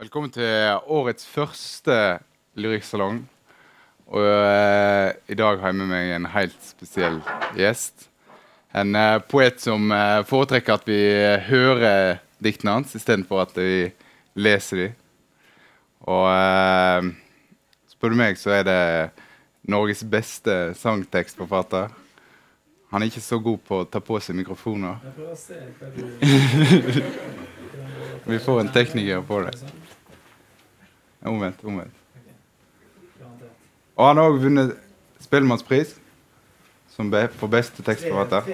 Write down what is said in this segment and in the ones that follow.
Velkommen til årets første lyrikksalong. Og uh, i dag har jeg med meg en helt spesiell gjest. En uh, poet som uh, foretrekker at vi hører diktene hans istedenfor at vi leser dem. Og spør du meg, så er det Norges beste sangtekstforfatter. Han er ikke så god på å ta på seg mikrofoner. Jeg prøver å se hva du Vi får en tekniker på det. Omvendt, omvendt. Og han har òg vunnet Spellemannspris som be for beste tekstforfatter.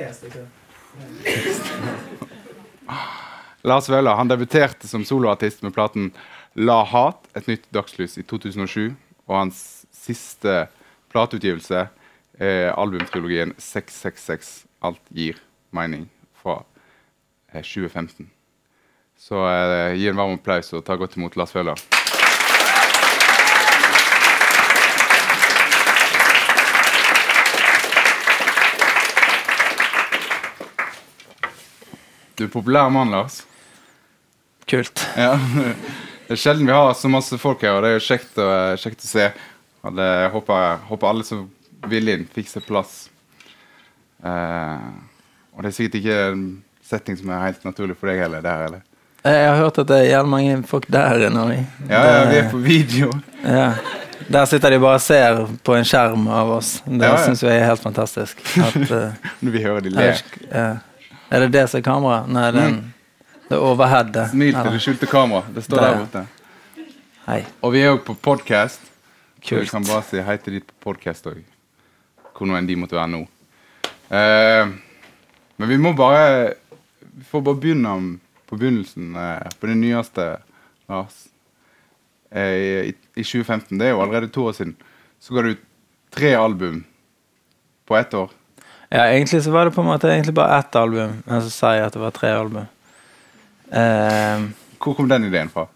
Lars Vaular han debuterte som soloartist med platen La Hat, et nytt dagslys, i 2007. Og hans siste plateutgivelse er albumtrilogien 666 Alt gir mening fra eh, 2015. Så eh, gi en varm applaus og ta godt imot Lars Vaular. Du er populær mann, Lars. Kult. Ja. Det er sjelden vi har så masse folk her, og det er jo kjekt å, kjekt å se. Det, jeg håper, håper alle som vil inn, fikk seg plass. Eh, og det er sikkert ikke en setting som er helt naturlig for deg heller. Der, eller? Jeg har hørt at det er jævlig mange folk der inne. Ja, ja, vi er på video. Ja. Der sitter de bare og ser på en skjerm av oss. Det Ja, ja. syns jeg er helt fantastisk. At, uh, Når vi hører de ler. ja. Er det det som er kamera? Nei, den, det er overheadet. Smil til det skjulte kameraet. Det står der borte. Hei. Og vi er òg på podcast. Kult. vi kan bare si hei til de på podcast òg. Hvor nå enn de måtte være nå. Eh, men vi må bare Vi får bare begynne på begynnelsen. eh, på det nyeste, Lars. Eh, i, I 2015, det er jo allerede to år siden, så ga du ut tre album på ett år. Ja, egentlig så var det på en måte egentlig bare ett album, men så sa jeg at det var tre album. Eh, Hvor kom den ideen fra?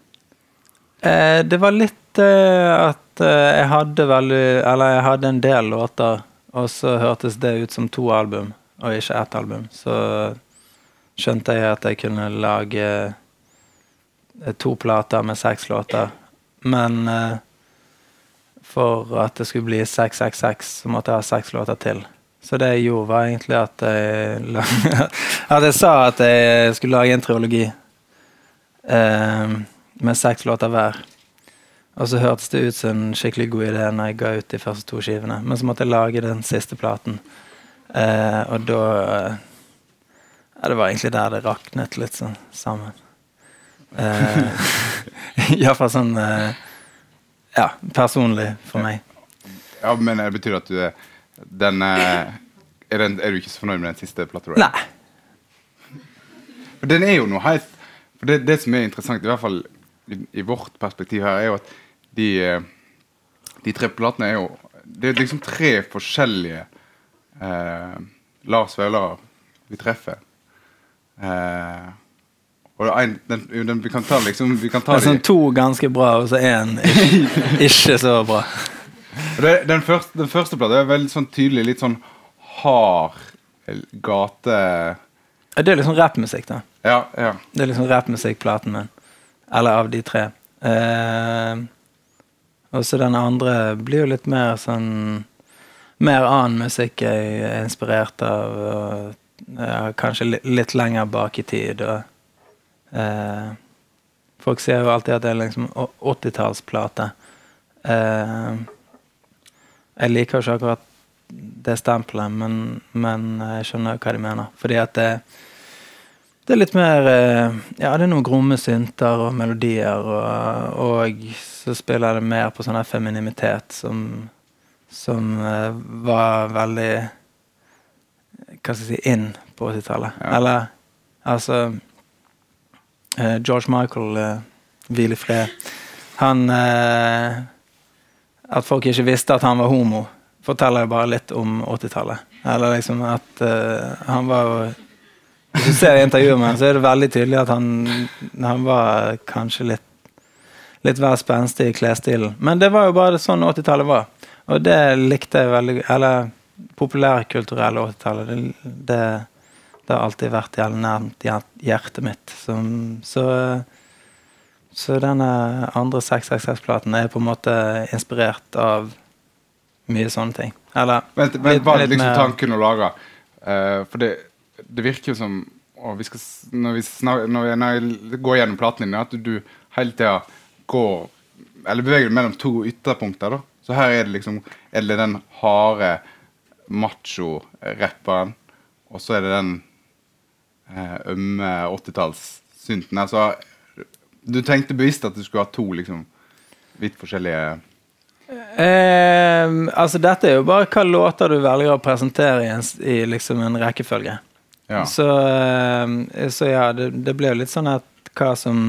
Eh, det var litt eh, at eh, jeg hadde veldig Eller jeg hadde en del låter, og så hørtes det ut som to album, og ikke ett album. Så skjønte jeg at jeg kunne lage eh, to plater med seks låter. Men eh, for at det skulle bli 666, så måtte jeg ha seks låter til. Så det jeg gjorde, var egentlig at jeg, at jeg sa at jeg skulle lage en triologi. Eh, med seks låter hver. Og så hørtes det ut som en skikkelig god idé når jeg ga ut de første to skivene. Men så måtte jeg lage den siste platen. Eh, og da Ja, det var egentlig der det raknet litt sånn sammen. Eh, Iallfall sånn eh, Ja, personlig for meg. Ja, men det betyr at du er den eh, er, den, er du ikke så fornøyd med den siste plata? Nei. For den er jo noe helt For det, det som er interessant, i hvert fall i, i vårt perspektiv her, er jo at de, eh, de tre platene er jo Det er liksom tre forskjellige eh, Lars Vaular vi treffer. Eh, og en, den, den, vi kan ta liksom Vi kan Det er sånn to ganske bra, og så én ikke så bra. Det, den, første, den første plata er veldig sånn tydelig, litt sånn hard gate Det er liksom rappmusikk, da. Ja, ja. Det er liksom rappmusikkplaten min. Eller av de tre. Eh, og så den andre blir jo litt mer sånn Mer annen musikk jeg er inspirert av. Og, ja, kanskje litt, litt lenger bak i tid. Og, eh, folk sier jo alltid at det er liksom å- 80-tallsplate. Eh, jeg liker jo ikke akkurat det stempelet, men, men jeg skjønner hva de mener. Fordi at det det er litt mer eh, Ja, det er noen gromme synter og melodier, og, og så spiller det mer på sånn her femininitet som Som eh, var veldig Hva skal jeg si inn på 80-tallet. Ja. Eller altså eh, George Michael, hvil i fred, han eh, At folk ikke visste at han var homo, forteller jo bare litt om 80-tallet. Eller liksom at uh, han var hvis du ser intervjuet med ham, så er det veldig tydelig at han, han var kanskje litt litt hver spenstig i klesstilen. Men det var jo bare sånn 80-tallet var. Og det likte jeg veldig Eller populærkulturelle 80-tallet. Det, det, det har alltid vært jævlig hjertet mitt. Som, så så denne andre 666-platen er på en måte inspirert av mye sånne ting. Eller Vent, men Litt- var det liksom tanken å lage? Uh, for det, det virker jo som vi skal, når, vi snak, når, jeg, når jeg går gjennom platen din, at du, hele tida går Eller beveger deg mellom to ytterpunkter. da Så her er det liksom Er det den harde macho-rapperen, og så er det den eh, ømme 80-tallssynten. Altså, du tenkte bevisst at du skulle ha to liksom vidt forskjellige Eh, altså Dette er jo bare hva låter du velger å presentere i en, i liksom en rekkefølge. Ja. Så, eh, så ja, det, det ble jo litt sånn at hva som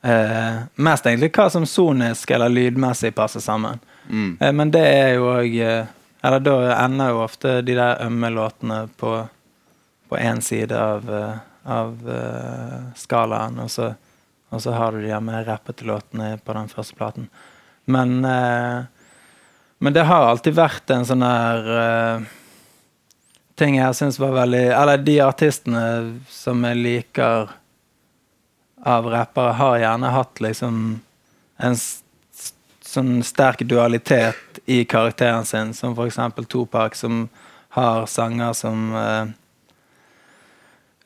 eh, Mest egentlig hva som sonisk eller lydmessig passer sammen. Mm. Eh, men det er jo òg Eller da ender jo ofte de der ømme låtene på på én side av, eh, av uh, skalaen, og så, og så har du de her mer rappete låtene på den første platen. Men eh, Men det har alltid vært en sånn der eh, ting jeg syns var veldig Eller de artistene som jeg liker av rappere, har gjerne hatt liksom en sånn sterk dualitet i karakteren sin, som eksempel Tupac, som har sanger som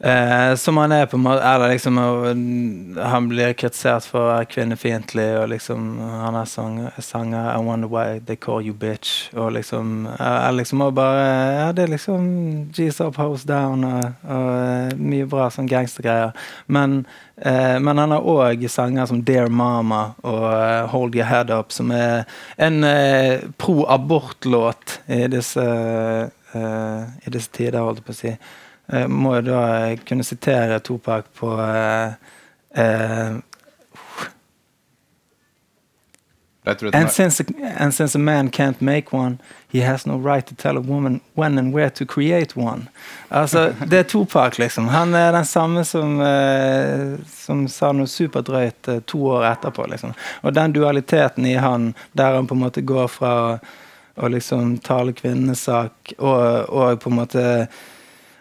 eh, Eh, som han er på en måte Eller liksom Han blir kritisert for å være kvinnefiendtlig, og liksom Han har sanger, 'I wonder why they call you bitch', og liksom eh, liksom og bare Ja, det er liksom G's up, house down, og, og eh, mye bra sånn gangstergreier. Men, eh, men han har òg sanger som 'Dear Mama' og uh, 'Hold Your Head Up', som er en uh, pro-abort-låt i disse uh, I disse tider, holdt jeg på å si. Jeg må jo da kunne sitere Topak på eh, eh, det, and, since a, and since a man can't make one, he has no right to tell a woman when and where to create one. Altså, Det er Topak, liksom. Han er den samme som, eh, som sa noe superdrøyt eh, to år etterpå. liksom. Og den dualiteten i han, der han på en måte går fra å- å liksom tale kvinnenes sak og, og på en måte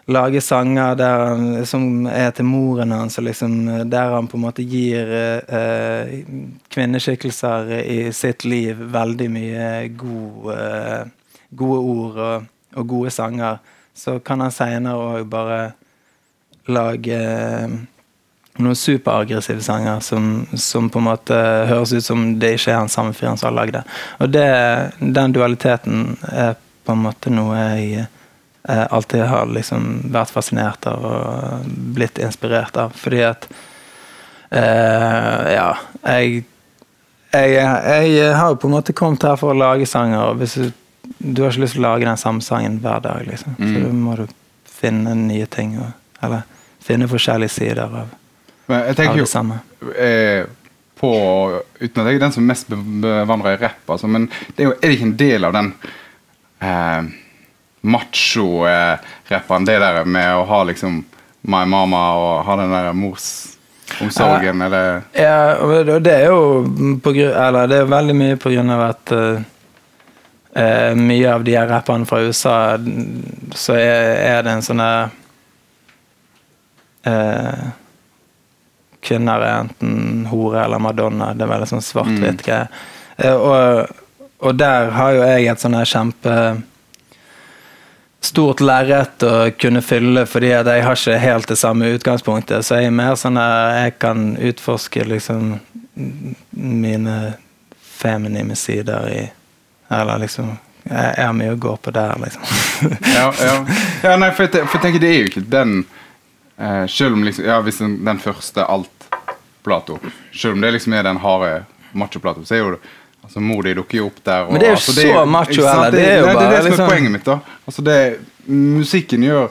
lage sanger der han, som er til moren hans, liksom, der han på en måte gir eh, kvinneskikkelser i sitt liv veldig mye god, eh, gode ord og, og gode sanger, så kan han seinere òg bare lage eh, noen superaggressive sanger som, som på en måte høres ut som det ikke er han samme fyren som har lagd det. Og det, den dualiteten er på en måte noe jeg eh, alltid har liksom vært fascinert av og blitt inspirert av. Fordi at eh, Ja, jeg, jeg Jeg har jo på en måte kommet her for å lage sanger, og hvis du, du har ikke lyst til å lage den samme sangen hver dag, liksom. Så Mm. da må du finne nye ting, og, eller finne forskjellige sider av, av jo det samme. eh, på Uten at jeg er den som mest bevandrer i rapp, altså, men det er jo er det ikke en del av den eh, macho-rapperen, det der med å ha liksom My Mama og ha den der morsomsorgen, eller Ja, det- er jo på grunn, Eller det er veldig mye på grunn av at uh, eh, mye av de her rapperne fra USA, så er, er det en sånn der uh, Kvinner er enten hore eller madonna. Det er veldig sånn svart-hvitt greie. Uh, og, og der har jo jeg et sånn kjempe stort lerret å kunne fylle, fordi at jeg har ikke helt det samme utgangspunktet. Så jeg er mer sånn at jeg kan utforske liksom mine feminine sider i Eller liksom Jeg, har mye å gå på der, liksom. ja, ja. ja, nei, for jeg, for jeg tenker det er jo ikke den eh, Selv om liksom Ja, hvis den, den første alt-Plato Selv om det liksom er den harde macho-Plato, så er jo Altså, Mor di dukker jo opp der. Og, Men det er jo altså, så macho, eller? Det er jo det, bare det, er det som liksom- er poenget mitt. da Altså det Musikken gjør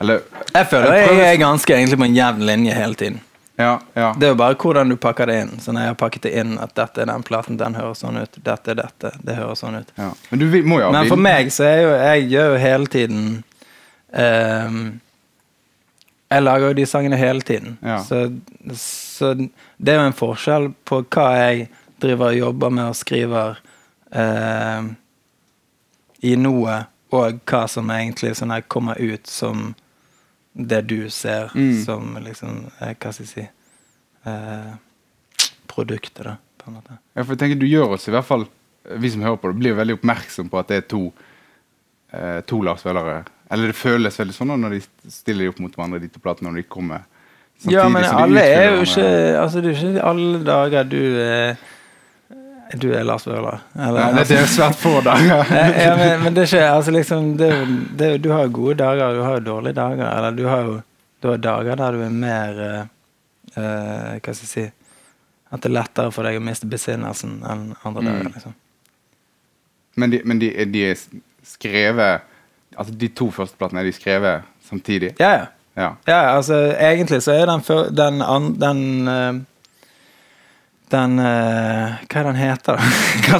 Eller Jeg føler Jeg prøver- jeg er ganske egentlig på en jevn linje hele tiden. Ja, ja. Det er jo bare hvordan du pakker det inn. Så når jeg har pakket det inn at dette er den platen, den høres sånn ut. Dette er dette, det høres sånn ut. ja. Men du må jo Men for meg så er jo Jeg gjør jo hele tiden um, Jeg lager jo de sangene hele tiden. Ja. Så, så det er jo en forskjell på hva jeg driver og jobber med og skriver eh, i noe, og hva som egentlig sånn her kommer ut som det du ser Mm. som liksom eh, Hva skal jeg si eh, produktet, da. på en måte. Ja, for jeg tenker Du gjør oss i hvert fall, vi som hører på det, blir veldig oppmerksom på at det er to, eh, to Lars Vellere, Eller det føles veldig sånn når de stiller de opp mot hverandre, de to platene, når de kommer samtidig. Ja, men alle er jo ikke Altså, det er jo ikke alle dager du er Du er Lars Vaular. Nei, det, er svært få dager. Ja, men, men det skjer. altså liksom, det det Du har jo gode dager, du har jo dårlige dager. Eller du har jo du har dager der du er mer eh, Hva skal jeg si At det er lettere for deg å miste besinnelsen enn andre Mm. dager. liksom Men, de, men de, de er skrevet Altså De to første platene er de skrevet samtidig? Ja, ja. Ja. Ja, altså egentlig så er den den, den eh, Den eh, Hva er den heter, da?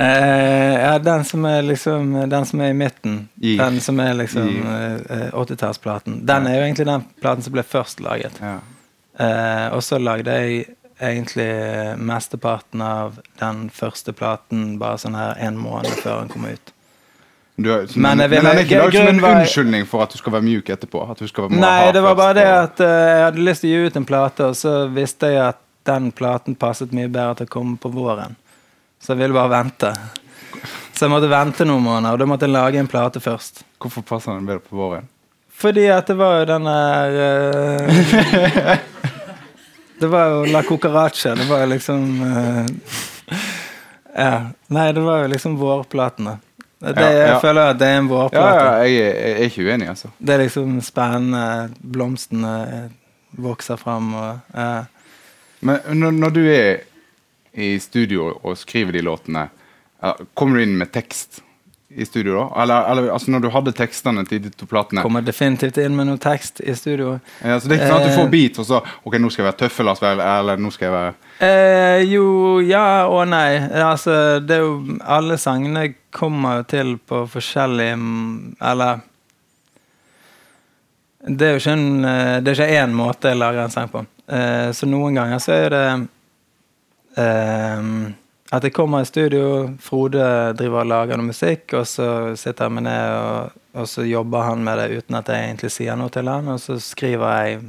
Eh, ja, den som er liksom Den som er i midten. I- Den som er liksom eh, 80-tallsplaten. Den er jo egentlig den platen som ble først laget. Ja. Eh, og så lagde jeg egentlig mesteparten av den første platen bare sånn her en måned før den kom ut. Du, har- så, Men men, men den er ikke laget som en unnskyldning for at du skal være mjuk etterpå? Skal være Nei, det var bare det at uh, jeg hadde lyst til å gi ut en plate, og så visste jeg at den platen passet mye bedre til å komme på våren. Så jeg ville bare vente. Så jeg måtte vente noen måneder, og da måtte jeg lage en plate først. Hvorfor passer den bedre på våren? Fordi at det var jo den der uh, Det var jo La Cucaracha. Det var jo liksom uh, Ja. Nei, det var jo liksom vårplatene. Det, Ja, Jeg føler at det er en vårplate. ja jeg, jeg er ikke uenig, altså. Det er liksom spennende. Blomstene vokser fram og ja. Men når, når du er i studio og skriver de låtene, kommer du inn med tekst i studio da? Eller, eller altså når du hadde tekstene til de to platene? Kommer definitivt inn med noe tekst i studio. Ja, så det er ikke sånn at du Eh. får beat, og så Ok, nå skal jeg være tøffe, Lars eller nå skal jeg være Eh, jo, ja og nei. Altså, det er jo Alle sangene kommer jo til på forskjellig mm, Eller Det er jo eh, ikke én måte jeg lager en sang på. Eh, så noen ganger så er det eh, at jeg kommer i studio, Frode driver og lager noe musikk, og så sitter jeg med ned, og, og så jobber han med det uten at jeg egentlig sier noe til han, og så skriver jeg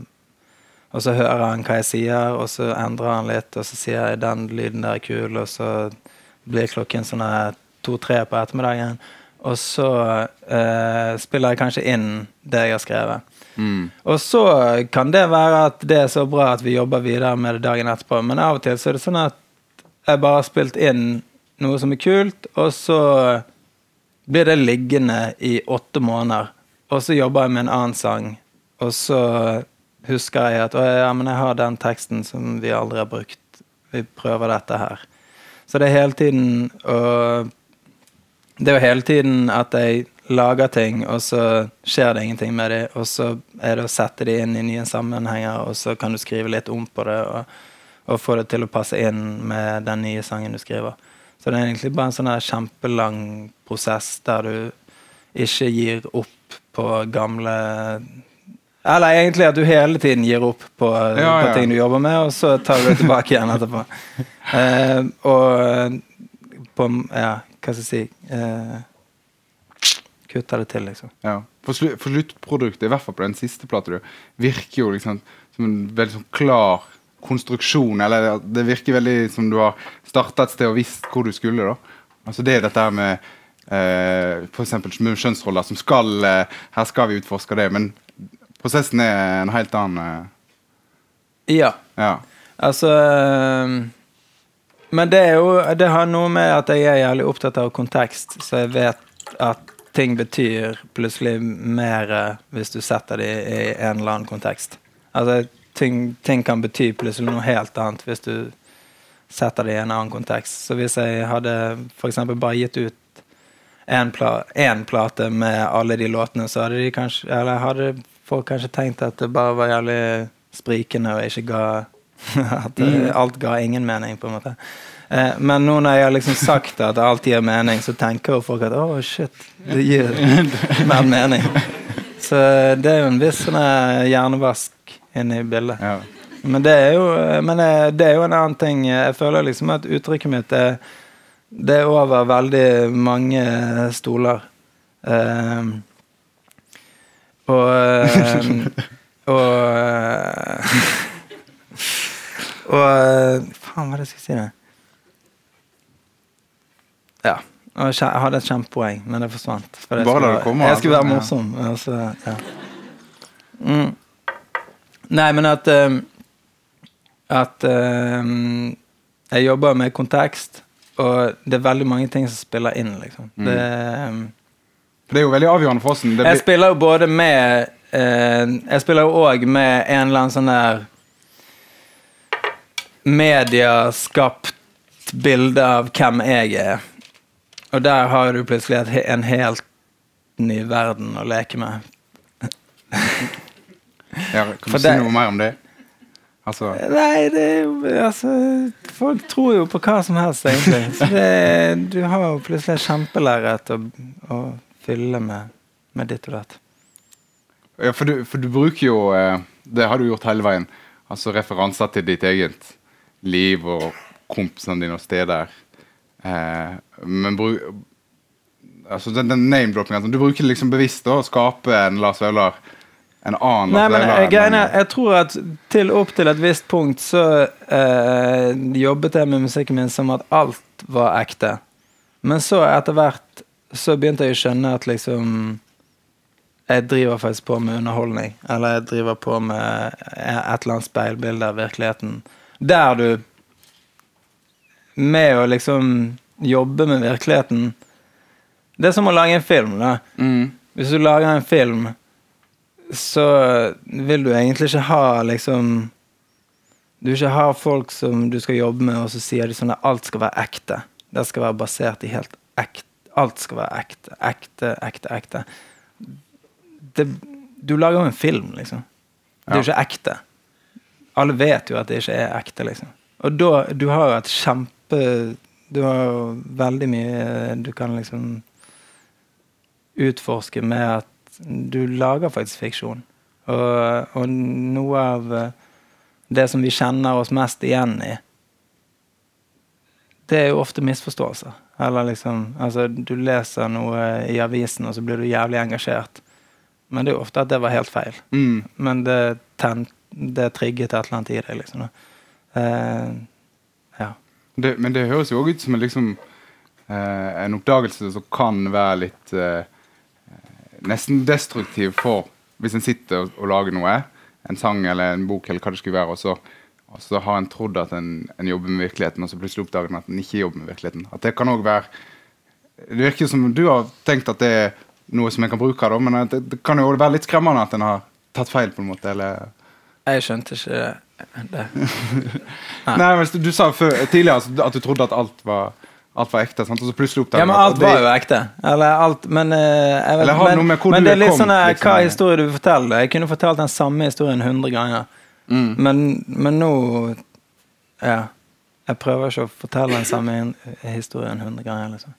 og så hører han hva jeg sier, og så endrer han litt, og så sier jeg den lyden der er kul, og så blir klokken sånn to-tre på ettermiddagen. Og så eh, spiller jeg kanskje inn det jeg har skrevet. Mm. Og så kan det være at det er så bra at vi jobber videre med det dagen etterpå, men av og til så er det sånn at jeg bare har spilt inn noe som er kult, og så blir det liggende i åtte måneder. Og så jobber jeg med en annen sang, og så husker jeg at ja, men jeg har den teksten som vi aldri har brukt. Vi prøver dette her. Så det er hele tiden å Det er jo hele tiden at jeg lager ting, og så skjer det ingenting med dem. Og så er det å sette det inn i nye sammenhenger, og så kan du skrive litt om på det. Og, og få det til å passe inn med den nye sangen du skriver. Så det er egentlig bare en sånn her kjempelang prosess der du ikke gir opp på gamle Eller egentlig at du hele tiden gir opp på, Ja, på ting du jobber med, og så tar du det tilbake igjen etterpå. Eh, og på Ja, hva skal jeg si eh, Kutter det til, liksom. Ja. For, slu, for sluttproduktet, i hvert fall på den siste plata, virker jo liksom som en veldig sånn klar konstruksjon. Eller det virker veldig som du har starta et sted og visst hvor du skulle. da. Altså Det er dette med eh, f.eks. kjønnsroller som skal eh, Her skal vi utforske det, men prosessen er en helt annen. Eh, Ja. ja. Altså Men det er jo Det har noe med at jeg er jævlig opptatt av kontekst, så jeg vet at ting betyr plutselig mer eh, hvis du setter det i en eller annen kontekst. Altså ting, ting kan bety plutselig noe helt annet hvis du setter det i en annen kontekst. Så hvis jeg hadde f.eks. bare gitt ut én pla plate med alle de låtene, så hadde de kanskje Eller hadde folk kanskje tenkt at det bare var jævlig sprikende og ikke ga At det, alt ga ingen mening, på en måte. Eh, men nå når jeg har liksom sagt at alt gir mening, så tenker jo folk at å, shit, det gir mer mening. Så det er jo en viss sånn hjernevask inne i bildet. ja. Men det er jo, men eh, det er jo en annen ting. Jeg føler liksom at uttrykket mitt er, det er over veldig mange stoler. Um, og og eh, og Faen, faen var det jeg skulle si? det? Ja. og Jeg hadde et kjempepoeng, men det forsvant. For jeg Bare skulle komme, Jeg skulle være morsom. morsom. Altså, ja. mm. Nei, men at eh, At eh, jeg jobber med kontekst, og det er veldig mange ting som spiller inn, liksom. Mm. Det, um, det er jo veldig avgjørende for oss. Det jeg spiller jo både med uh, Jeg spiller jo òg med en eller annen sånn der Medieskapt bilde av hvem jeg er. Og der har du plutselig en helt ny verden å leke med. ja, kan du si det- noe mer om det? Altså, Nei, det er jo Altså Folk tror jo på hva som helst, egentlig. Så det, du har jo plutselig en kjempelerret å, å fylle med, med ditt og datt. ja, for, du, for du bruker jo eh, Det har du gjort hele veien. Altså referanser til ditt eget liv og kompisene dine og steder. Eh, men bru, altså den, den name-droppingen Du bruker liksom bevisst da, å skape en Lars Vaular en annen Nei, men jeg, jeg, jeg tror at til opp til et visst punkt så eh, jobbet jeg med musikken min som at alt var ekte. Men så etter hvert så begynte jeg å skjønne at liksom Jeg driver faktisk på med underholdning. Eller jeg driver på med et eller annet speilbilde av virkeligheten. Der du Med å liksom jobbe med virkeligheten Det er som å lage en film. da Mm. hvis du lager en film, så vil du egentlig ikke ha liksom Du ikke ha folk som du skal jobbe med, og så sier de sånn at alt skal være ekte. Det skal være basert i helt ekte Alt skal være ekte. Ekte, ekte, ekte. Det, du lager jo en film, liksom. Det er jo ikke ekte. Alle vet jo at det ikke er ekte, liksom. Og da Du har jo et kjempe Du har jo veldig mye du kan liksom utforske med at du lager faktisk fiksjon. Og, og noe av eh, det som vi kjenner oss mest igjen i, det er jo ofte misforståelser. Eller liksom Altså, du leser noe i avisen, og så blir du jævlig engasjert. Men det er jo ofte at det var helt feil. Mm. Men det, tent, det trigget et eller annet i deg, liksom. Eh. Det, men det høres jo også ut som en, liksom, eh, en oppdagelse som kan være litt eh, nesten destruktiv for hvis en sitter og, og lager noe, en sang eller en bok eller hva det skulle være, og så, og så har en trodd at en, en jobber med virkeligheten, og så plutselig oppdager en at en ikke jobber med virkeligheten. At det kan også være Det virker som du har tenkt at det er noe som en kan bruke, da, men det, det kan jo være litt skremmende at en har tatt feil, på en måte. eller... Jeg skjønte ikke det. Nei. Nei, men du, du sa før, tidligere at du trodde at alt var, alt var ekte, sant? og så plutselig oppdager Ja, men alt var jo ekte. Eller alt Men, eh, vet, Eller har noe med hvor men du det er litt kom, sånn liksom? hva historie du vil fortelle. Jeg kunne fortalt den samme historien 100 ganger. Mm. Men, men nå Ja. Jeg prøver ikke å fortelle den samme historien 100 ganger. liksom.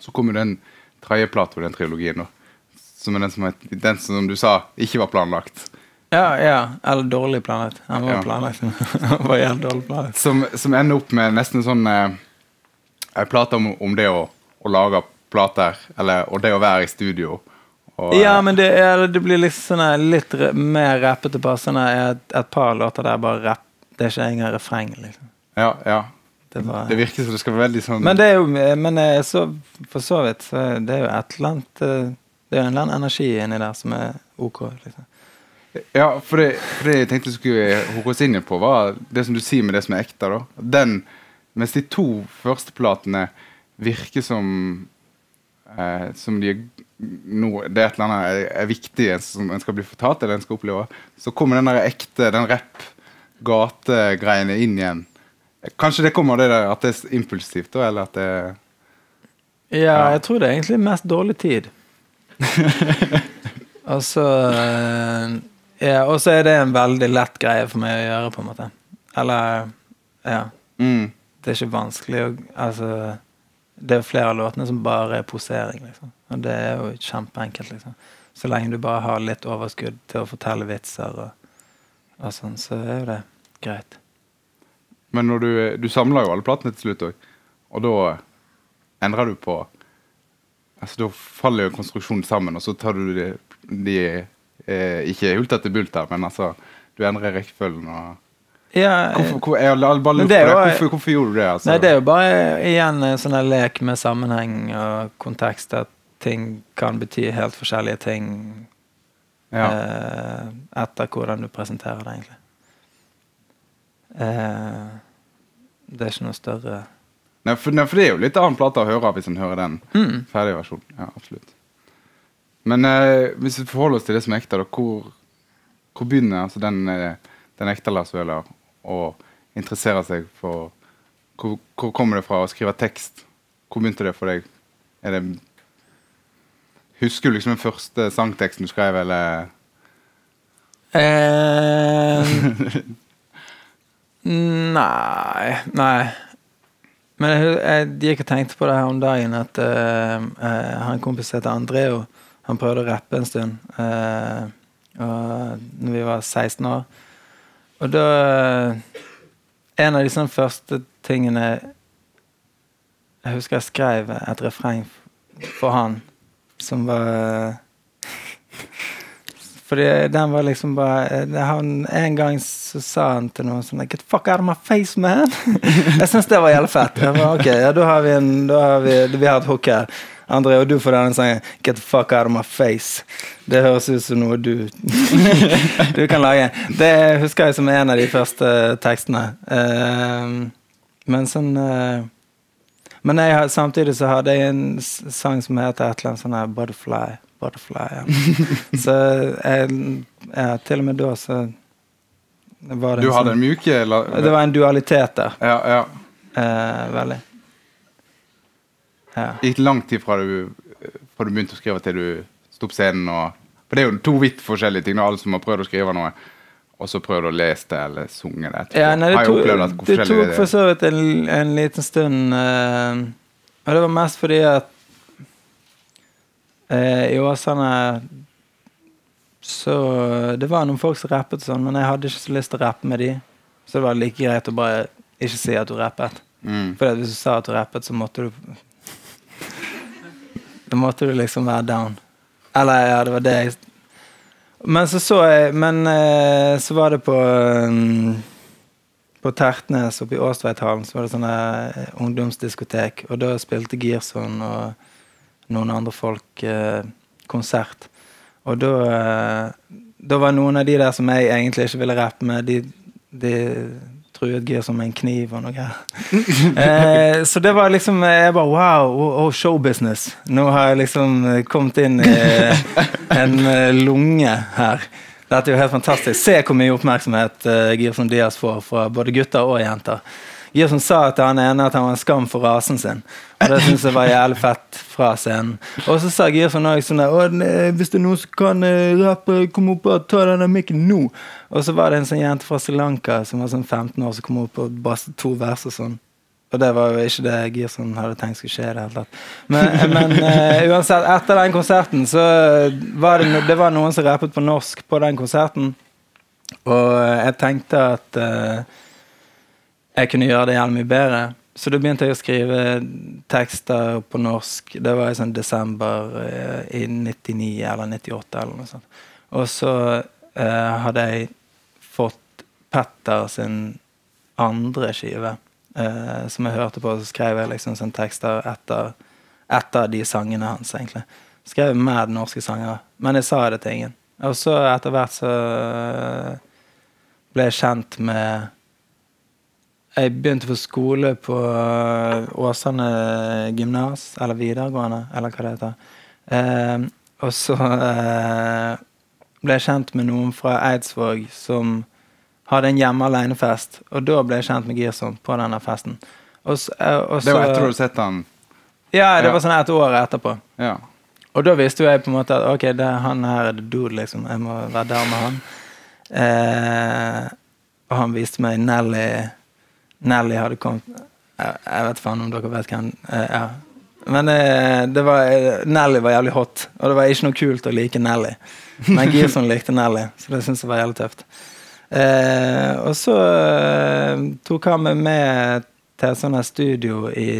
Så kom jo den tredje plata i den trilogien, da. Som er den som, den som du sa ikke var planlagt. Ja, ja. Eller dårlig planlagt. Han var Ja. planlagt. Han var jævlig dårlig planlagt. Som, som ender opp med nesten sånn eh, plate om, om det å, å lage plater, eller og det å være i studio. Og, Ja, eh, men det, er, det blir litt sånn litt mer rappete passende. Et, et par låter der bare rapp. Det er ikke engang refreng, liksom. ja, ja. Det var, Det virker som det skal være veldig sånn Men det er jo Men eh, så, for så vidt så det er jo et eller annet eh, Det er jo en eller annen energi inni der som er OK. liksom. Ja, for det, for det jeg tenkte jeg skulle hoke oss inn på, var det som du sier med det som er ekte. da. Den, Mens de to første platene virker som eh, Som de er No, det er et eller annet er, er viktig som en skal bli fortalt eller en skal oppleve, så kommer den der ekte, den rapp-gategreiene inn igjen. Kanskje det kommer det der at det er impulsivt, da, eller at det Ja, Ja. jeg tror det er egentlig mest dårlig tid. altså eh, ja, Og så er det en veldig lett greie for meg å gjøre, på en måte. Eller Ja. mm, Det er ikke vanskelig å Altså Det er flere av låtene som bare er posering, liksom. Og det er jo kjempeenkelt, liksom. Så lenge du bare har litt overskudd til å fortelle vitser og, og sånn, så er jo det greit. Men når du, du samler jo alle platene til slutt òg, og da endrer du på Altså Da faller jo konstruksjonen sammen, og så tar du de, de eh, Ikke hult etter bult bulter, men altså Du endrer rekkefølgen og Ja, Hvorfor, hvor, jeg bare det på Hvorfor, hvorfor gjorde du det? Altså? Nei, det er jo bare igjen en sånn her lek med sammenheng og kontekst, at ting kan bety helt forskjellige ting ja. eh, etter hvordan du presenterer det, egentlig. Eh, det er ikke noe større Nei, for, nei, for det er jo litt annen plate å høre hvis en hører den mm. ferdige versjonen. Ja, absolutt. Men eh, hvis vi forholder oss til det som er ekte, da, hvor, hvor begynner altså, den, eh, den ekte Lars Vøhler å interessere seg for hvor, hvor kommer det fra å skrive tekst? Hvor begynte det for deg? Det Husker du liksom den første sangteksten du skrev, eller Eh, nei Nei. Men jeg, jeg gikk og tenkte på det her om dagen at uh, uh, han kompis heter Andreo. Han prøvde å rappe en stund uh, når vi var 16 år. Og da En av de sånne første tingene Jeg husker jeg skrev et refreng for han som var fordi den var liksom bare han, En gang så sa han til noen sånn Get fuck out of my face, man! jeg syns det var jævlig fett. Bare, ok, ja, Da har vi en, da har vi, vi har et hook her. André, og du får denne sangen Get the fuck out of my face. Det høres ut som noe du Du kan lage. Det husker jeg som en av de første tekstene. Uh, men sånn uh, Men jeg, samtidig så hadde jeg en sang som heter et eller annet sånn her Butterfly. Butterfly, ja. Så jeg, ja, til og med da så var det Du hadde sånn, en mjuke eller? Det var en dualitet der. Ja, ja. Eh, veldig. Ja. Gikk lang tid fra du, fra du begynte å skrive til du sto på scenen? Og, for det er jo to vidt forskjellige ting. Alle som har prøvd å skrive noe, og så prøvd å lese det eller sunge det. Ja, nei, det, tok, det tok for så vidt en, en liten stund eh, Og det var mest fordi at eh, i Åsane så Det var noen folk som rappet sånn, men jeg hadde ikke så lyst til å rappe med de. Så det var like greit å bare ikke si at du rappet. Mm. For hvis du sa at du rappet, så måtte du Måtte du liksom være down. Eller ja, det var det jeg Men så så jeg Men eh, så var det på um, På Tertnes oppe i Åstveithallen så var det sånne eh, ungdomsdiskotek, og da spilte Girson og noen andre folk eh, konsert. Og da Da var noen av de der som jeg egentlig ikke ville rappe med, de, de truet som med en kniv og noe eh, så det var liksom Jeg bare wow, oh, oh, showbusiness. Nå har jeg liksom eh, kommet inn i eh, en eh, lunge her. Dette er jo helt fantastisk. Se hvor mye oppmerksomhet uh, Girson Diaz får fra både gutter og jenter. Girson sa til han ene at han var en skam for rasen sin. Og det syns jeg var jævlig fett fra scenen. Og så sa Girson òg sånn der «Å, Hvis det er noen som kan eh, rappe, kom opp og ta denne mikken nå. Og så var det en sånn jente fra Sri Lanka som var sånn 15 år som kom opp og bastet to vers og sånn. Og det var jo ikke det Girson hadde tenkt skulle skje i det hele tatt. Men, men uh, uansett, etter den konserten så var det, no, det var noen som rappet på norsk på den konserten. Og jeg tenkte at eh, jeg kunne gjøre det jævlig mye bedre. Så da begynte jeg å skrive tekster på norsk. Det var i sånn desember eh, i 99 eller 98 eller noe sånt. Og så eh, hadde jeg fått Petter sin andre skive, eh, som jeg hørte på, så skrev jeg liksom sånn tekster etter, etter de sangene hans, egentlig. Skrev med norske sanger, men jeg sa det til ingen. Og så etter hvert så ble jeg kjent med jeg begynte på skole på øh, Åsane gymnas, eller videregående, eller hva det heter. Eh, og så eh, ble jeg kjent med noen fra Eidsvåg som hadde en hjemme alene-fest. Og da ble jeg kjent med Girson på denne festen. Og så, eh, og Det var etter du hadde sett han Ja, det Ja. var sånn et år etterpå. Ja. Og da visste jo jeg på en måte at ok, det, han her er the dude, liksom. Jeg må være der med han. Eh, og han viste meg Nelly Nelly hadde kommet Jeg, jeg vet faen om dere vet hvem eh, ja. Men eh, var, eh, Nelly var jævlig hot, og det var ikke noe kult å like Nelly. Men Gilson likte Nelly, så det syns jeg var jævlig tøft. Eh, og så tok han meg med til et sånt studio i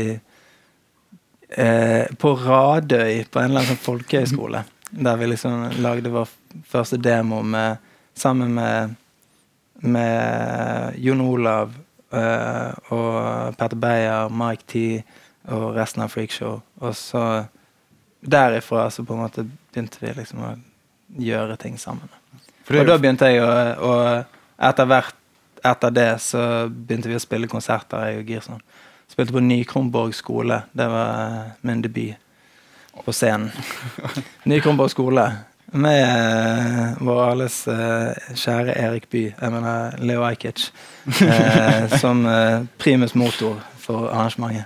eh, på Radøy, på en eller annen sånn folkehøyskole. Der vi liksom lagde vår første demo med, sammen med med Jon Olav og Petter Beyer, Mike T og resten av Freakshow. Og så derifra så på en måte begynte vi liksom å gjøre ting sammen. Og da begynte jeg å Og etter hvert etter det så begynte vi å spille konserter, jeg og Girson. Spilte på Ny-Kronborg skole. Det var min debut på scenen. Ny-Kronborg skole. Med eh, vår alles eh, kjære Erik Bye, jeg mener Leo Ajkic, eh, som primus motor for arrangementet.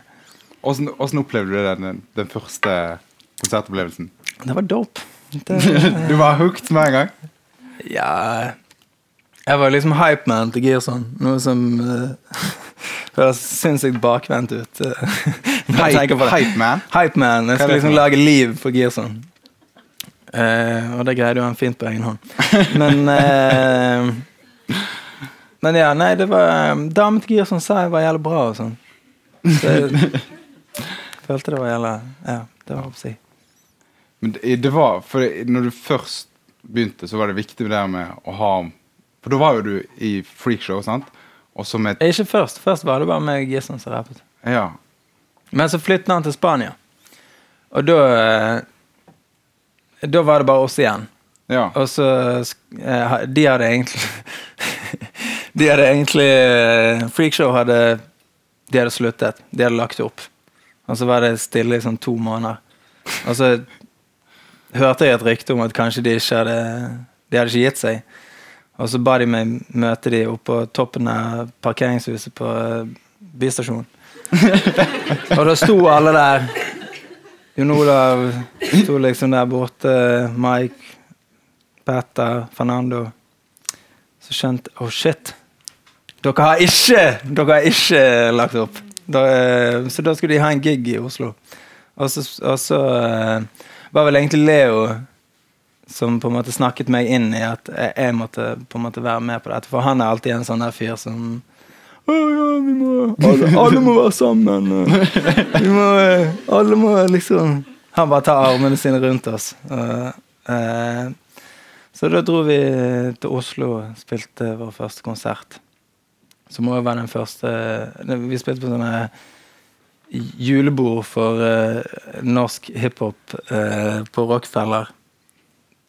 hvordan, hvordan opplevde du den, den første konsertopplevelsen? Det var dope. Det, Du var hooked med en gang? Ja Jeg var liksom hypeman til Girson. Noe som uh, høres sinnssykt bakvendt ut. Hypeman? Hype man? Hypeman. Jeg skal liksom lage liv for Girson. Eh, og det greide jo han fint på egen hånd. Men eh, Men ja, nei, det var Damen til Girson sa jeg var jævlig bra og sånn. Så jeg følte det var jævlig Ja, det var oppsi. Men det, det var, for når du først begynte, så var det viktig det med å ha For da var jo du i freakshow, sant? Og som et Ikke først. Først var det bare meg Girson som rappet. Ja. Men så flyttet han til Spania. Og da eh, Da var det bare oss igjen. ja. Og så eh, De hadde egentlig De hadde egentlig eh, Freakshow hadde De hadde sluttet. De hadde lagt opp. Og så var det stille i sånn to måneder. Og så hørte jeg et rykte om at kanskje de ikke hadde De hadde ikke gitt seg. Og så ba de meg møte de på toppen av parkeringshuset på eh, bystasjonen. Og da sto alle der. Jon Olav sto liksom der borte. Mike, Petter, Fernando. Så skjønte Oh, shit. Dere har ikke Dere har ikke lagt opp. Da, eh, så da skulle de ha en gig i Oslo. Og så, og så eh, var vel egentlig Leo som på en måte snakket meg inn i at jeg, måtte på en måte være med på dette. For han er alltid en sånn der fyr som ja, vi må alle, alle må være sammen. Vi må, eh, alle må liksom Han bare tar armene sine rundt oss. Eh, så da dro vi til Oslo og spilte vår første konsert. Som òg var den første Vi spilte på sånne julebord for eh, norsk hiphop eh, på Rockefeller.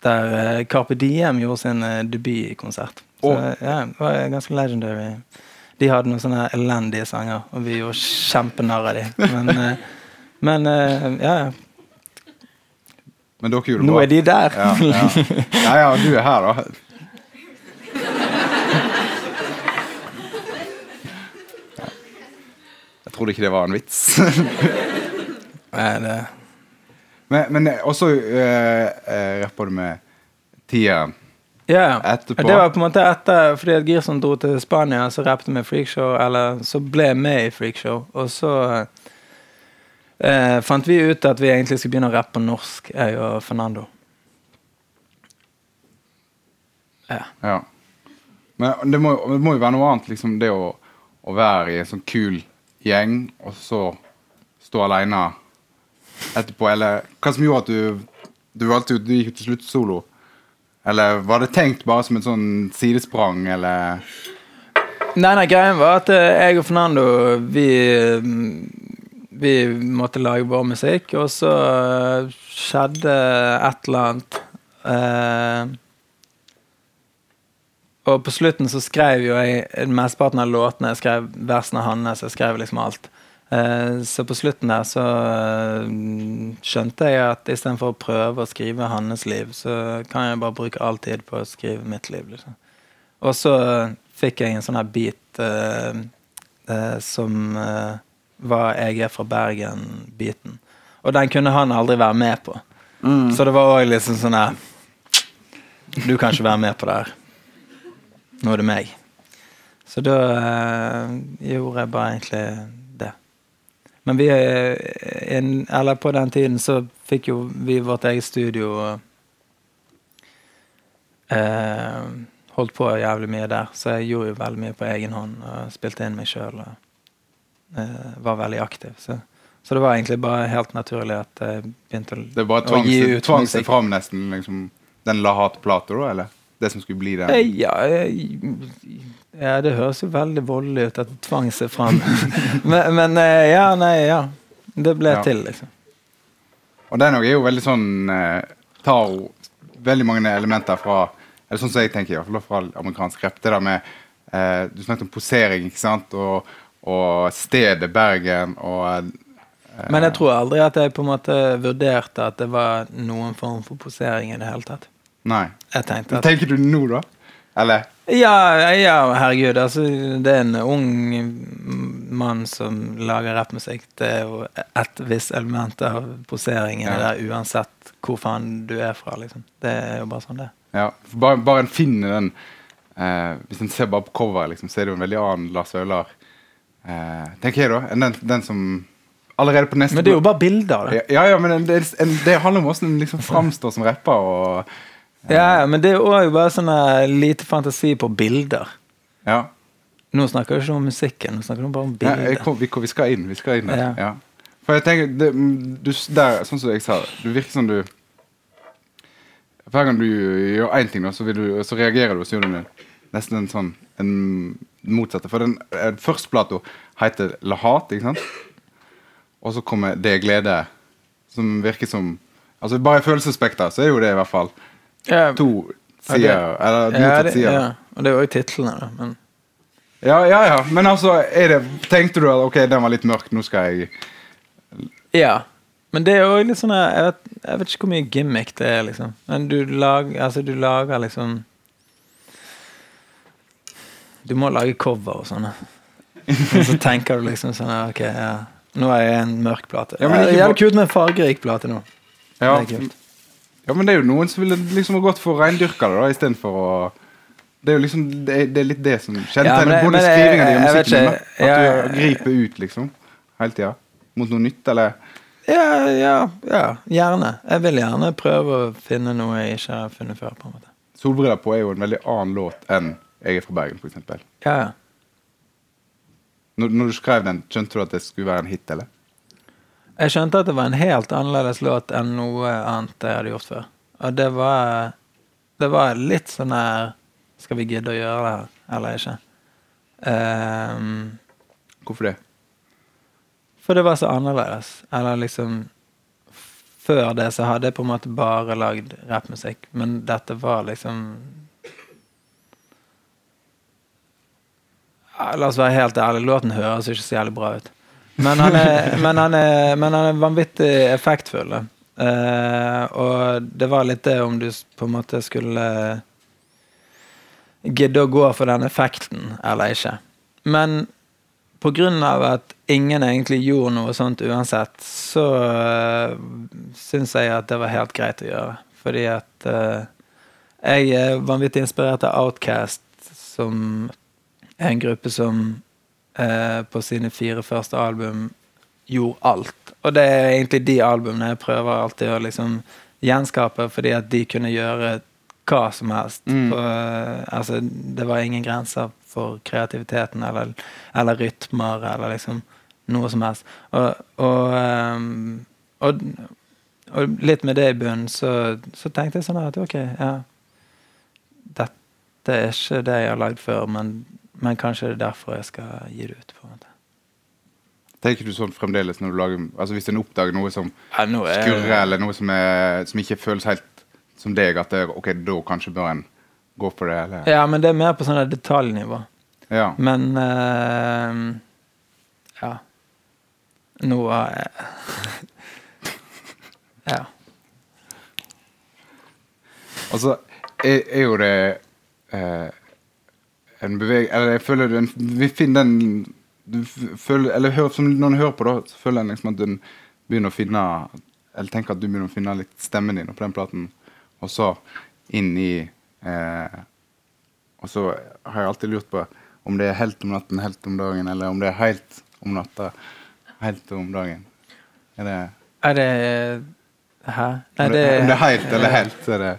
Der eh, Carpe Diem gjorde sin uh, debutkonsert. Så oh. ja, det var ganske legendary. De hadde noen sånne elendige sanger, og vi gjorde kjempenarr av dem. Men, eh, men eh, ja, ja. Men dere gjorde det Nå er de der. Ja, ja. ja, ja, du er her, da. Jeg trodde ikke det var en vits. Nei, det, men men også uh, rapper du med tieren. Ja. Etterpå. Det var på en måte etter Fordi at Girson dro til Spania, så rappet vi Freakshow, eller så ble jeg med i Freakshow. Og så eh, fant vi ut at vi egentlig skulle begynne å rappe på norsk, jeg og Fernando. Ja. Ja. Men det må, det må jo være noe annet, liksom det å, å være i en sånn kul gjeng, og så stå aleine etterpå. Eller hva som gjorde at du Du valgte jo Du gikk til slutt solo. Eller var det tenkt bare som et sånn sidesprang, eller Nei, nei, greien var at eh, jeg og Fernando vi, mm, vi måtte lage vår musikk, og så eh, skjedde et eller annet. Eh, og på slutten så skrev jo jeg mesteparten av låtene. Jeg skrev versene hans, jeg skrev liksom alt. Eh, så på slutten der så eh, skjønte jeg at istedenfor å prøve å skrive hans liv, så kan jeg bare bruke all tid på å skrive mitt liv. liksom. Og så fikk jeg en sånn her beat eh, eh, som eh, var 'Jeg er fra Bergen'-beaten. Og den kunne han aldri være med på. Så det var òg liksom sånn her Du kan ikke være med på det her. Nå er det meg. Så da eh, gjorde jeg bare egentlig. Men vi en, Eller på den tiden så fikk jo vi vårt eget studio. og eh, holdt på jævlig mye der, så jeg gjorde jo veldig mye på egen hånd. Og spilte inn meg sjøl og eh, var veldig aktiv. Så, så det var egentlig bare helt naturlig at jeg begynte å, Det bare å gi gi seg, ut tvang seg fram nesten, liksom. Den La Hat-plata, da, eller? Det som skulle bli det? Ja, ja, det høres jo veldig voldelig ut at det tvang seg fram. men, men eh, ja, nei, ja. Det ble Ja. til, liksom. Og den òg er jo veldig sånn eh, Tar veldig mange elementer fra Eller sånn som jeg tenker, i hvert fall fra amerikansk rap. Det der med eh, Du snakket om posering, ikke sant? Og, og stedet Bergen og eh, Men jeg tror aldri at jeg på en måte vurderte at det var noen form for posering i det hele tatt. Nei. At tenker du nå, da? Eller? Ja, ja herregud. Altså, det er en ung mann som lager rappmusikk. Det er jo et visst element av poseringen Ja. der, uansett hvor faen du er fra. liksom. Det er jo bare sånn det. Ja, bare, bare en finner den eh, Hvis en ser bare på coveret, liksom, så er det jo en veldig annen Lars Vaular, eh, tenker jeg, da, enn den, den som allerede på neste Men det er jo bare bilder. da. ja, ja, men det, det handler om hvordan en liksom framstår som rapper. Og, Ja, ja, men det er jo bare sånn eh, lite fantasi på bilder. ja. Nå snakker vi ikke om musikken, nå snakker vi bare om Ja, bilder. jeg kom, vi, vi skal inn. Vi skal inn. Ja. Ja. For jeg tenker det, du, der, Sånn som jeg sa, du virker som du Hver gang du gjør én ting, så, du, så reagerer du, og du nesten en sånn en motsatte. For den den første plata heter La Hat, ikke sant? Og så kommer Det glede, som virker som Altså Bare følelsesspekter så er jo det i hvert fall Ja, to det- sider. Eller det, sider. ja. Og det er jo også titlene. Men Ja, ja, ja. Men altså, er det, tenkte du at ok, den var litt mørk, nå skal jeg Ja. Men det er jo litt sånn jeg vet, jeg vet ikke hvor mye gimmick det er, liksom. Men du lager, altså, du lager liksom Du må lage cover og sånne. Og så tenker du liksom sånn Ok, ja. Nå er jeg en mørk plate. Ja, men ikke Jævlig kult med en fargerik plate nå. Ja, Det er kult. Ja, men det er jo noen som ville liksom gått for reindyrka det, da, istedenfor å Det er jo liksom Det er, det er litt det som kjennetegner ja, både skrivinga di og musikken din. At Ja, du griper ut, liksom. Hele tida. Mot noe nytt, eller Ja, ja, ja. Gjerne. Jeg vil gjerne prøve å finne noe jeg ikke har funnet før. på en måte. 'Solbriller på' er jo en veldig annen låt enn 'Jeg er fra Bergen', eksempel. Ja, ja. Når, når du skrev den, skjønte du at det skulle være en hit, eller? Jeg skjønte at det var en helt annerledes låt enn noe annet jeg hadde gjort før. Og det var Det var litt sånn her Skal vi gidde å gjøre det her, eller ikke? Um, Hvorfor det? for det var så annerledes. Eller liksom Før det så hadde jeg på en måte bare lagd rappmusikk, men dette var liksom La oss være helt ærlige, låten høres ikke så jævlig bra ut. Men han er, men han er, men han er vanvittig effektfull. Eh, og det var litt det om du på en måte skulle gidde å gå for den effekten eller ikke. Men på grunn av at ingen egentlig gjorde noe sånt uansett, så uh, syns jeg at det var helt greit å gjøre. Fordi at uh, jeg er vanvittig inspirert av Outcast, som er en gruppe som eh, på sine fire første album gjorde alt. Og det er egentlig de albumene jeg prøver alltid å liksom gjenskape, fordi at de kunne gjøre hva som helst. Mm. På, eh, altså, det var ingen grenser for kreativiteten eller, eller rytmer eller liksom noe som helst. Og, og, um, og, og litt med det i bunnen, så, så tenkte jeg sånn at ok, ja Dette er ikke det jeg har lagd før, men, men kanskje det er derfor jeg skal gi det ut. på en måte. Tenker du sånn fremdeles når du lager Altså Hvis en oppdager noe som Ja, er- skurrer, eller noe som, er, som ikke føles helt som deg, at det, ok, da kanskje bør en gå for det, eller? Ja, men det er mer på sånn detaljnivå. Ja. Men uh, Ja. Nå er jeg Ja. Altså, er, er jo det eh, en beveg... Eller jeg føler en, Vi finner den du føler, Eller hør, som noen hører på, da, så føler en liksom at den begynner å finne Eller tenker at du begynner å finne litt stemmen din på den platen, og så inn i eh, Og så har jeg alltid lurt på om det er helt om natten, helt om dagen, eller om det er helt om natta, helt om dagen. Er det Er det Hæ? Nei, om det, det, om det er helt eller helt, så er det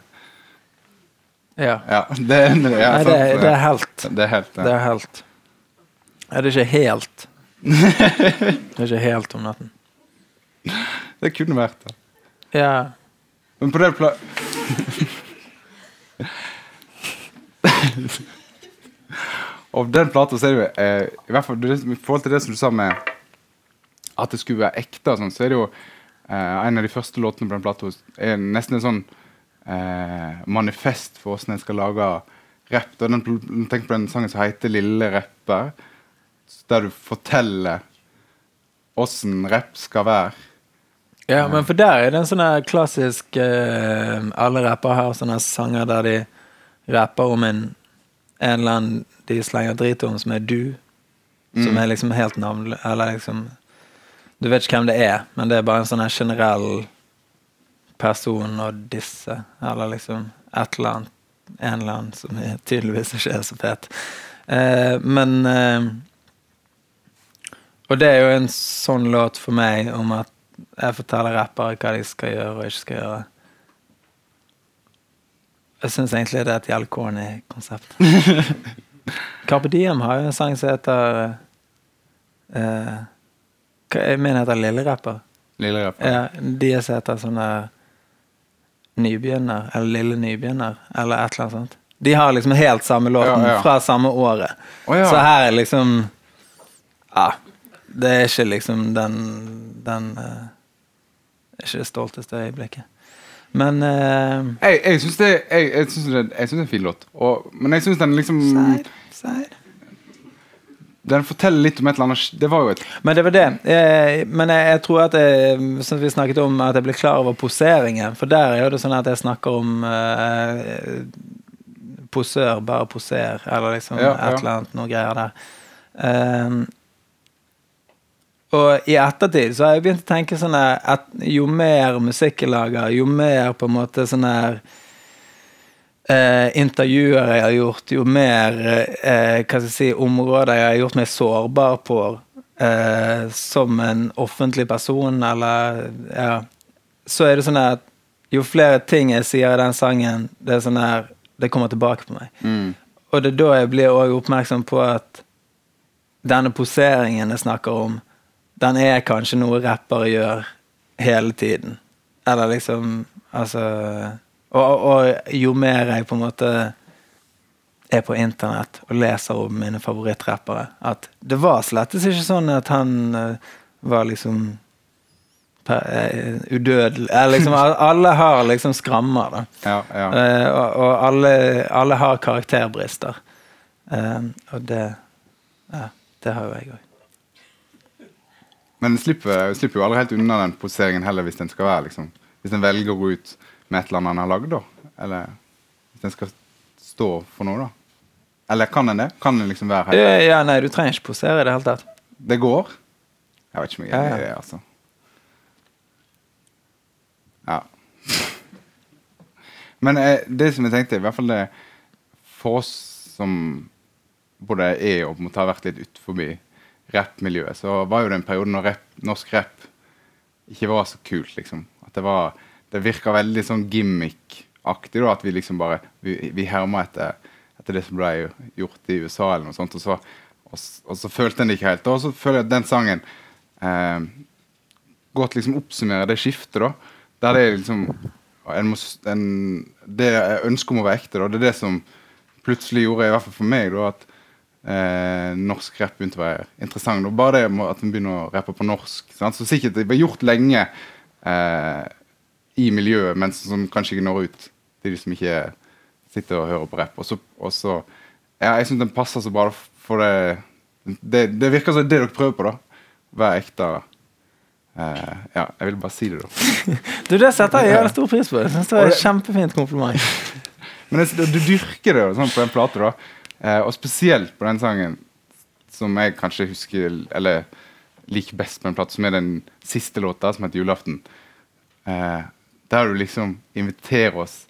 Ja. Ja, det, ja, Nei, det, det er helt. Det er helt, ja. Det er helt. Er det ikke helt? Det er ikke helt om natten. Det kunne vært det. Ja. Men på det pla... Og den plata så er det jo eh, I hvert fall I forhold til det som du sa med at det skulle være ekte, sånn, så er det jo eh, en av de første låtene på den plata er nesten en sånn eh, manifest for hvordan en skal lage rapp. Den, Tenk på den sangen som heter 'Lille rapper', der du forteller åssen rapp skal være. Ja, men for der er det en sånn klassisk eh, Alle rappere har sånne sanger der de rapper om en en eller annen de slenger drit om, som er du. Som er liksom helt navnløs Eller liksom Du vet ikke hvem det er, men det er bare en sånn generell person og disse. Eller liksom et eller annet En eller annen som tydeligvis ikke er så fet. Eh, men eh, Og det er jo en sånn låt for meg om at jeg forteller rappere hva de skal gjøre og ikke skal gjøre. Jeg syns egentlig det er et jævlig corny konsept. Carpe Diem har jo en sang som heter eh, mener heter Lille Rapper. Lille ja, de som heter sånn der Nybegynner, eller Lille Nybegynner, eller et eller annet sånt. De har liksom helt samme låten Ja, ja. fra samme året. Oh. Så her er liksom Ja. Det er ikke liksom den Den uh, ikke det stolteste øyeblikket. Men uh, Jeg, jeg syns det, det, det er en fin låt, og, men jeg syns den liksom Seir, seir. Den forteller litt om et eller annet Det var jo et Men det var det. Jeg, men jeg, jeg tror at jeg, som vi snakket om, at jeg ble klar over poseringen. For der er jo det sånn at jeg snakker om uh, posør, bare poser, eller liksom Ja, ja. et eller annet noe greier der. Um, og i ettertid så har jeg begynt å tenke sånn at jo mer musikk jeg lager, jo mer på en måte sånn her eh, intervjuer jeg har gjort, jo mer eh, hva skal jeg si, områder jeg har gjort meg sårbar på eh, som en offentlig person, eller ja, så er det sånn at jo flere ting jeg sier i den sangen, det er sånn her Det kommer tilbake på meg. mm, Og det er da jeg blir også oppmerksom på at denne poseringen jeg snakker om, den er kanskje noe rappere gjør hele tiden. Eller liksom Altså og, og jo mer jeg på en måte er på internett og leser om mine favorittrappere, at det var slettes ikke sånn at han eh, var liksom eh, udødelig Eller liksom Alle har liksom skrammer, da. ja, ja. Eh, og og alle, alle har karakterbrister. Eh, og det Ja, det har jo jeg òg. Men slipper, slipper jo aldri helt unna den poseringen heller, hvis den skal være liksom Hvis den velger å gå ut med et eller annet han har lagd, da. Eller hvis den skal stå for noe, da. Eller kan den det? Kan den liksom være helt Ja, nei, du trenger ikke posere i det hele tatt. Det går? Jeg vet ikke om jeg er Ja, enig ja. i det, altså. Ja. Men eh, det som jeg tenkte, i hvert fall det For oss som både er og måtte ha vært litt utenfor rappmiljøet, så var jo det en periode når rap, norsk rap ikke var så kult, liksom. At det var Det virker veldig sånn gimmick-aktig. At vi liksom bare Vi, vi hermer etter, etter det som ble gjort i USA, eller noe sånt. Og så, og, og så følte en det ikke helt. Og så føler jeg at den sangen eh, godt liksom oppsummerer det skiftet, da. Der det er liksom en, må en, Det jeg ønsker om å være ekte, da, det er det som plutselig gjorde, i hvert fall for meg, da, at eh, norsk rapp begynte å være interessant. Og bare det at en begynner å rappe på norsk. Sant? Så sikkert det ble gjort lenge eh, i miljøet, men som kanskje ikke når ut til de som ikke sitter og hører på rapp. Og så, og så ja, Jeg syns den passer så bra, for det, det Det virker som det dere prøver på, da. Være ekte. Uh, ja, jeg ville bare si det, da. Du, Det setter jeg stor pris på. Jeg synes det var et kjempefint kompliment. Men jeg, du dyrker det sånn på den plata, da. Uh, og spesielt på den sangen som jeg kanskje husker Eller liker best på den plata, som er den siste låta, som heter 'Julaften'. Eh, der du liksom inviterer oss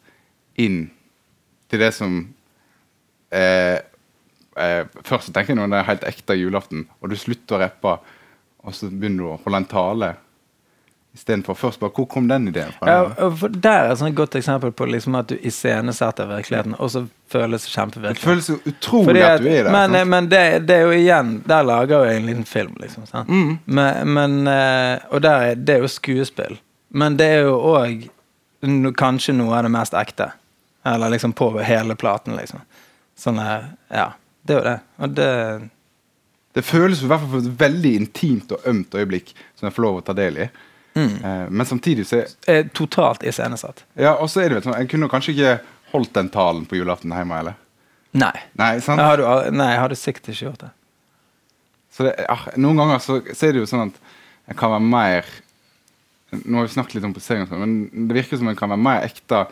inn til det som eh, eh, Først så tenker jeg når det er helt ekte julaften, og du slutter å rappe, og så begynner du å holde en tale istedenfor først bare Hvor kom den ideen fra? Ja, for Der er et godt eksempel på liksom at du iscenesetter virkeligheten, og så føles det det føles jo utrolig at at, du er der. men men det, det er jo igjen Der lager jeg en liten film, liksom. Mm. Men, men eh, Og der er, det er jo skuespill. Men det er jo òg kanskje noe av det mest ekte. Eller liksom på hele platen, liksom. sånn Ja, det er jo det. Og det Det føles i hvert fall som et veldig intimt og ømt øyeblikk som jeg får lov å ta del i. Mm. men samtidig så er totalt iscenesatt. Ja, og så er det vel sånn Jeg kunne kanskje ikke holdt den talen på julaften hjemme, eller? Nei. Nei, sant? Jeg hadde, nei, jeg hadde sikkert ikke gjort det. Så det, ja, noen ganger så, så er det jo sånn at jeg kan være mer Nå har vi snakket litt om posering, sånn, men det virker som en kan være mer ekte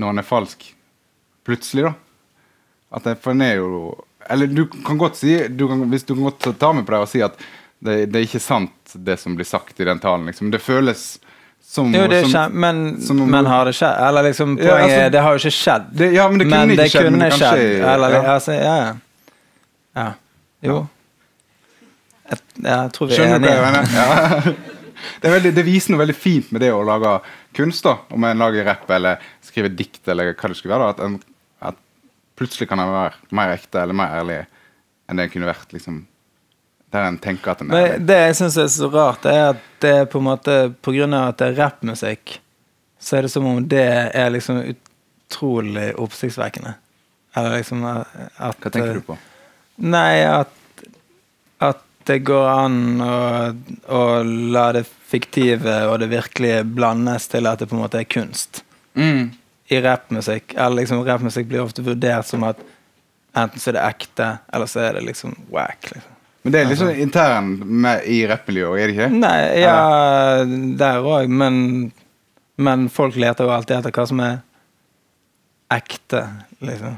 når han er falsk plutselig, da. At det, for den er jo Eller du kan godt si du kan, Hvis du kan godt ta meg på det og si at det, det er ikke sant, det som blir sagt i den talen. Liksom. Det føles som Jo, det er som, skje- men, som om- men har det skjedd? Eller liksom, Ja, poenget er altså- det har jo ikke skjedd. det, Ja, men det kunne ikke skjedd. men det kan skjedd. skje, Eller, ja. altså, ja, ja. ja. Jo. Jeg, jeg tror vi er Skjønner jeg enige. Det, veldig, det viser noe veldig fint med det å lage kunst. da Om en lager rapp eller skriver dikt eller hva det skulle være. da At, en, at plutselig kan en være mer ekte eller mer ærlig enn det en kunne vært. liksom Der en tenker at en er ærlig. det jeg syns er så rart, er at det er på en måte På grunn av at det er rappmusikk, så er det som om det er liksom utrolig oppsiktsvekkende. Eller liksom at Hva tenker du på? Nei, at, at det går an å, å la det fiktive og det virkelige blandes til at det på en måte er kunst. Mm. I rappmusikk. Eller liksom rappmusikk blir ofte vurdert som at enten så er det ekte, eller så er det liksom wack. Liksom. Men det er litt sånn intern med, i rappmiljøet, er det ikke? Nei, ja, der òg, men, men folk leter jo alltid etter hva som er ekte, liksom.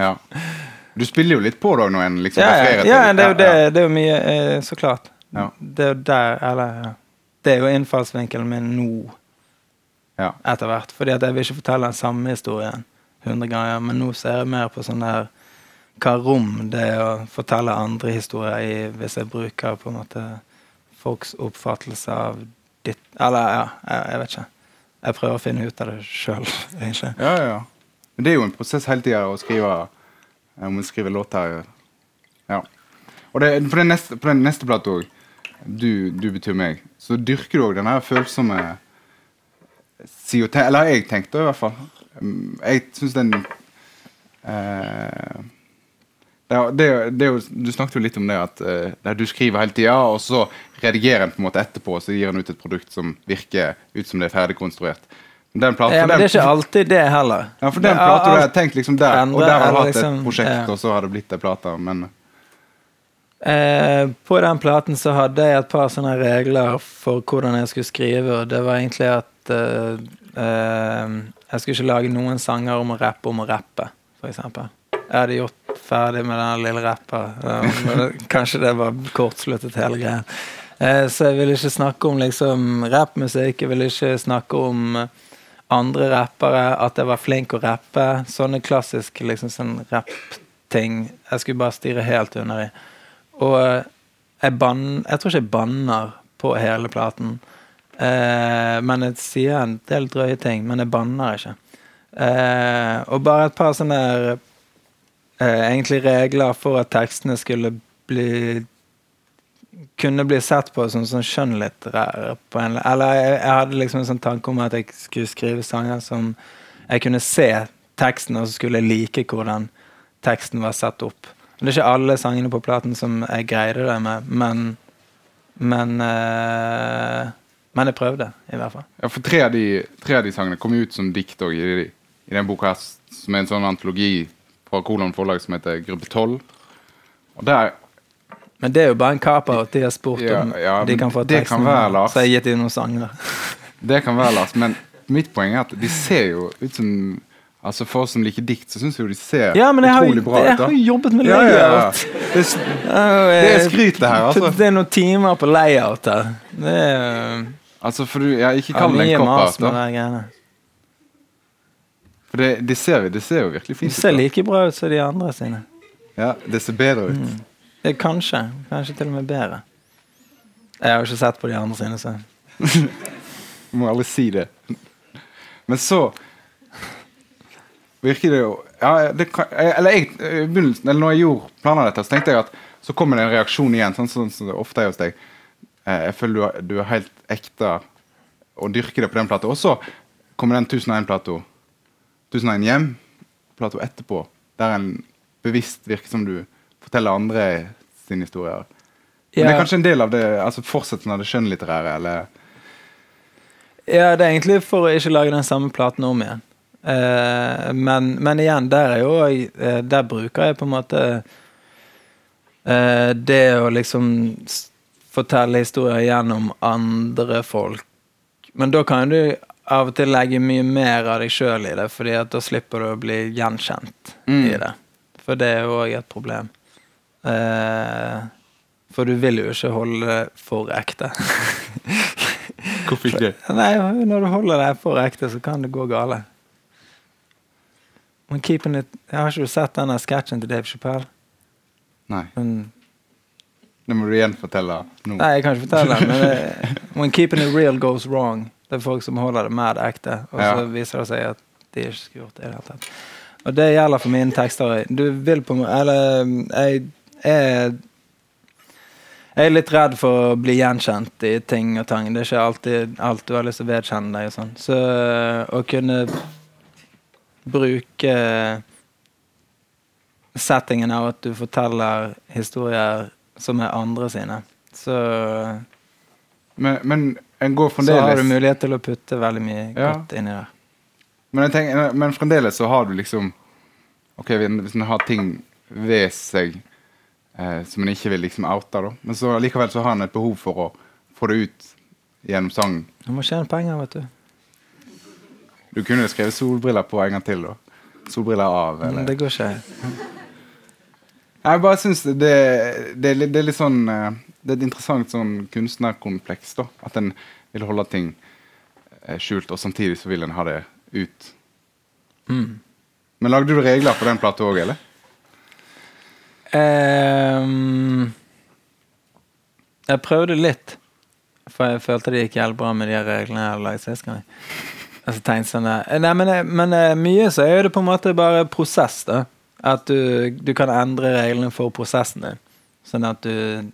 Ja. Du spiller jo litt på det når en liksom Ja, ja, ja, det er jo, det, det er jo mye eh, Så klart. Ja. Det er jo der, eller. Det er jo innfallsvinkelen min nå, ja. etter hvert. Fordi at jeg vil ikke fortelle den samme historien hundre ganger, men nå ser jeg mer på sånn der hva rom det er å fortelle andre historier i, hvis jeg bruker på en måte folks oppfattelse av ditt Eller ja, jeg, jeg vet ikke. Jeg prøver å finne ut av det sjøl, egentlig. Ja, ja. Men det er jo en prosess hele tida å skrive om å skrive låter. Ja. Og det, på, den neste, på neste plata òg, du, 'Du betyr meg', så dyrker du òg den følsomme si og Eller jeg tenkte i hvert fall. Jeg syns den eh, det, det, det Du snakket jo litt om det at eh, du skriver hele tida, og så redigerer en på en måte etterpå, og så gir en ut et produkt som virker ut som det er ferdigkonstruert. Den platen- Ja, men det er ikke alltid det heller. ja, for den plata har jeg tenkt liksom der, og der har du hatt hatt et liksom, prosjekt, ja. og så har det blitt ei plate, men Eh, på den platen så hadde jeg et par sånne regler for hvordan jeg skulle skrive, og det var egentlig at eh, eh, jeg skulle ikke lage noen sanger om å rappe om å rappe, for eksempel. Jeg hadde gjort ferdig med den lille rapper. kanskje det var kortsluttet hele greien. Eh, så jeg ville ikke snakke om liksom rappmusikk, jeg ville ikke snakke om andre rappere, at jeg var flink å rappe. Sånne klassiske liksom sånn rappting. Jeg skulle bare stirre helt under i. Og eh, jeg ban, Jeg tror ikke jeg banner på hele platen. Eh, men jeg sier en del drøye ting, men jeg banner ikke. Eh, og bare et par sånne eh, egentlig regler for at tekstene skulle bli kunne bli sett på som sånn skjønnlitterær Eller jeg, jeg hadde liksom en sånn tanke om at jeg skulle skrive sanger som jeg kunne se teksten, og så skulle jeg like hvordan teksten var satt opp. Det er ikke alle sangene på platen som jeg greide det med, men Men eh, Men jeg prøvde, i hvert fall. ja, for tre av, de, tre av de sangene kom ut som dikt òg i, i den boka, som er en sånn antologi fra Kolon forlag som heter Gruppe 12. Og der Men det er jo bare en kaper at de har spurt Ja, om ja, de kan få det teksten. kan være, Lars. Så jeg har gitt dem noen sanger. Det kan være, Lars, men mitt poeng er at de ser jo ut som Altså For oss som liker dikt, så syns jeg jo de ser Ja, men har, utrolig jo- bra ut. Jeg har jo jobbet med Ja, ja, ja. layout. Det, er- Det er skryt, det her. altså Det er noen timer på layout her. Det er Altså, for du, ja, Ikke ja, kall det en cop-out, da. de. For det, det, ser, det ser jo virkelig fint ut. ser da. like bra ut som de andre sine. Ja, det ser bedre ut. Mm. Er kanskje. Kanskje til og med bedre. Jeg har jo ikke sett på de andre sine, så må aldri si det. Men så virker det jo ja, det kan, Eller jeg, i begynnelsen, eller når jeg gjorde planer dette, så tenkte jeg at så kommer det en reaksjon igjen, sånn sånn som det ofte er hos deg. Eh, jeg føler du, er- du er helt ekte og dyrker det på den plata. Og så kommer den 1001-plata. 1001 hjem, plata etterpå, der en bevisst virker som du forteller andre sine historier. Men det er kanskje en del av det, altså fortsettelsen av det skjønnlitterære, eller Ja, det er egentlig for å ikke lage den samme platen om igjen. Uh, men, men igjen, der er jo uh, Der bruker jeg på en måte uh, det å liksom fortelle historier gjennom andre folk. Men da kan du av og til legge mye mer av deg sjøl i det, Fordi at da slipper du å bli gjenkjent Mm. i det. For det er jo òg et problem. Eh, for du vil jo ikke holde det for ekte. Hvorfor ikke? Nei, når du holder deg for ekte, så kan det gå gale. Men keeping it Har ikke du sett denne sketsjen til Dave Chappelle? Nei. Men, Det må du igjen fortelle nå. nei, jeg kan ikke fortelle det men det, When keeping it real goes wrong. Det er folk som holder det mad ekte, og så Ja. viser det seg at de ikke skulle gjort det i det hele tatt. Og det gjelder for mine tekster. Du vil på en måte Eller jeg er jeg er litt redd for å bli gjenkjent i ting og tang. Det er ikke alltid alt du har lyst til å vedkjenne deg. og sånn. Så å kunne bruke settingen av at du forteller historier som er andre sine, så, Men, men en går så har du mulighet til å putte veldig mye Ja. godt inni der. men, tenker, men fremdeles så har du liksom Ok, hvis en har ting ved seg eh, som en ikke vil liksom oute, da. Men så likevel så har en et behov for å få det ut gjennom sang. Du må tjene penger, vet du. Du kunne jo skrevet 'solbriller' på en gang til, da. Solbriller av, eller det går ikke. Jeg bare syns det, det, det er litt sånn eh, Det er et interessant sånn kunstnerkompleks, da. At en vil holde ting eh, skjult, og samtidig så vil en ha det ut. Mm. Men lagde du regler på den plata òg, eller? Ehm, jeg prøvde litt, for jeg følte det gikk jævlig bra med de reglene jeg hadde laget sist gang. Altså sånn Nei, men, eh, men eh, mye så er det på en måte bare prosess, da. At du, du kan endre reglene for prosessen din. Sånn at du,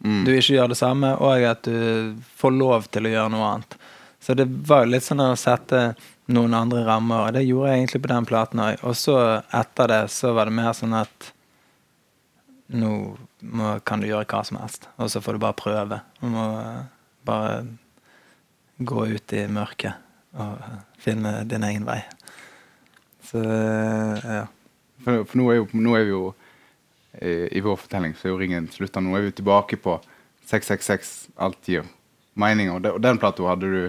Mm. du ikke gjør det samme, og at du får lov til å gjøre noe annet. Så det var litt sånn å sette noen andre rammer, og det gjorde jeg egentlig på den platen òg. Og så etter det så var det mer sånn at nå må, kan du gjøre hva som helst, og så får du bare prøve. Du må eh, bare gå ut i mørket og eh, finne din egen vei. Så eh, ja. For, for nå, er jo, nå er vi jo i, I vår fortelling så er jo ringen slutta. Nå er vi tilbake på 666 alt gir. Og, det, og den plata hadde du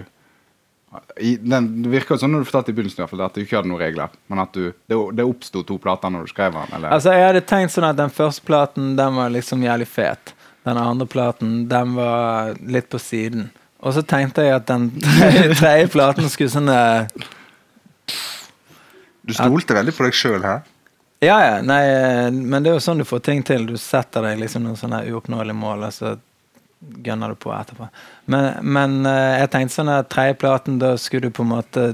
i, den, Det virka sånn når du fortalte i begynnelsen i hvert fall, at du ikke hadde noen regler. Men at du, det, det oppsto to plater når du skrev den. Eller? Altså, jeg hadde tenkt sånn at den første platen, den var liksom jævlig fet. Den andre platen, den var litt på siden. Og så tenkte jeg at den tredje platen skulle sånn eh, du stolte veldig på deg sjøl her. Ja, ja, nei, eh, men det er jo sånn du får ting til. Du setter deg liksom noen sånne uoppnåelige mål, og gønner du på etterpå. Men, men eh, jeg tenkte sånn at tredje platen, da skulle du på en måte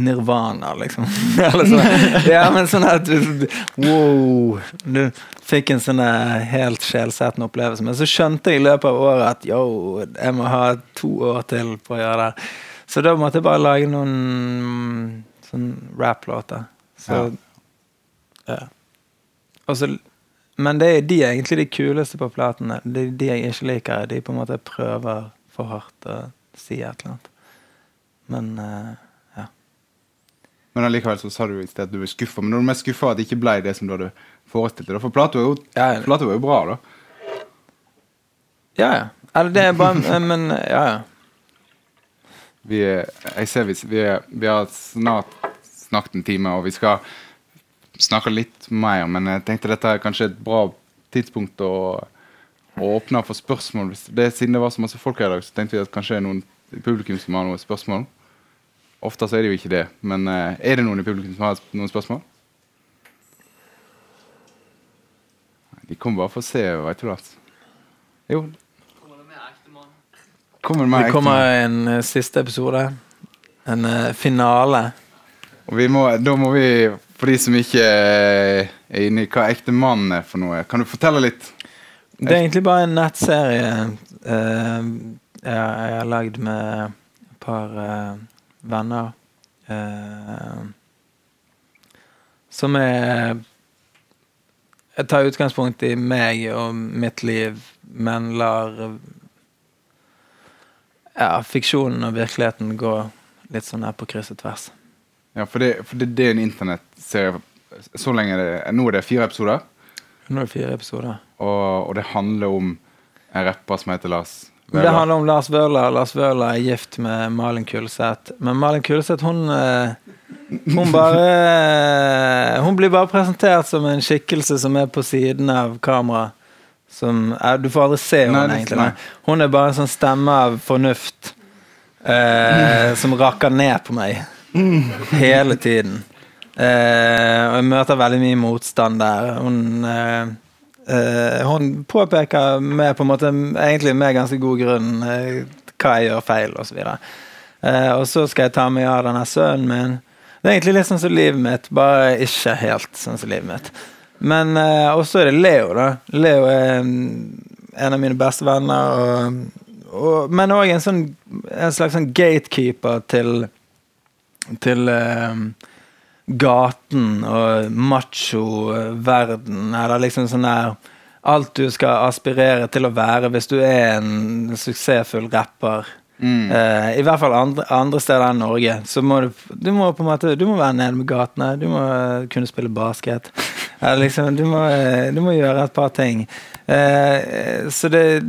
Nirvana, liksom. Eller sånn. Ja, men sånn at du Wow! Du fikk en sånn eh, helt sjelsettende opplevelse. Men så skjønte jeg i løpet av året at yo, jeg må ha to år til på å gjøre det. Så da måtte jeg bare lage noen mm, sånn rap-låter. Så ja. Og så, men det er de egentlig de kuleste på platene. De, de jeg ikke liker, de på en måte prøver for hardt å si et eller annet. Men uh, ja. Men allikevel så sa du i sted at du er skuffa. Men du er mest skuffa at det ikke ble det som du hadde forestilt deg. For plata var jo, Ja, plata var jo bra, da. ja. ja. Eller det er bare Men ja, ja. Vi, er- jeg ser vi, vi, er, vi har snart snakket en time, og vi skal snakke litt mer. Men jeg tenkte dette er kanskje et bra tidspunkt å, å åpne for spørsmål. Det, siden det var så masse folk her i dag, så tenkte vi at kanskje det er noen i publikum som har noen spørsmål. Ofte så er det jo ikke det, men eh, er det noen i publikum som har noen spørsmål? De kommer bare for å se, vet du det. Jo. Kommer det mer Det kommer en uh, siste episode. En uh, finale. Og vi må, da må vi, for de som ikke eh, er inne i hva ekte mann er for noe, kan du fortelle litt? Det er egentlig bare en nettserie uh, jeg har lagd med et par uh, venner. Uh, som er jeg tar utgangspunkt i meg og mitt liv, men lar ja, fiksjonen og virkeligheten gå litt sånn her på kryss og tvers. Ja, for det, for det, det er en internettserie så lenge det, Nå er det fire episoder, Nå er det fire episoder. og, og det handler om en rapper som heter Lars Det handler om Lars Vøler. Lars Vøler er gift med Malin Kulseth. Men Malin Kulseth, hun eh, Hun bare Hun blir bare presentert som en skikkelse som er på siden av kamera. Som eh, Du får aldri se henne, egentlig. Hun er bare en sånn stemme av fornuft eh, som rakker ned på meg hele tiden. Eh, og jeg møter veldig mye motstand der. Hun eh, eh, hun påpeker med på en måte egentlig med ganske god grunn eh, hva jeg gjør feil, osv. Eh, og så skal jeg ta meg av denne sønnen min. Det er egentlig litt sånn som livet mitt, bare ikke helt sånn som livet mitt. Men eh, også er det Leo, da. Leo er mm, en av mine beste venner. Og, og, men òg en, sånn, en slags sånn gatekeeper til til eh, gaten og macho-verden, eller liksom sånn der Alt du skal aspirere til å være hvis du er en suksessfull rapper. Mm. Uh, I hvert fall andre, andre steder enn Norge. Så må du, du må på en måte Du må være nede med gatene. Du må eh, kunne spille basket. Uh, liksom, du, må, du må gjøre et par ting. Uh, så det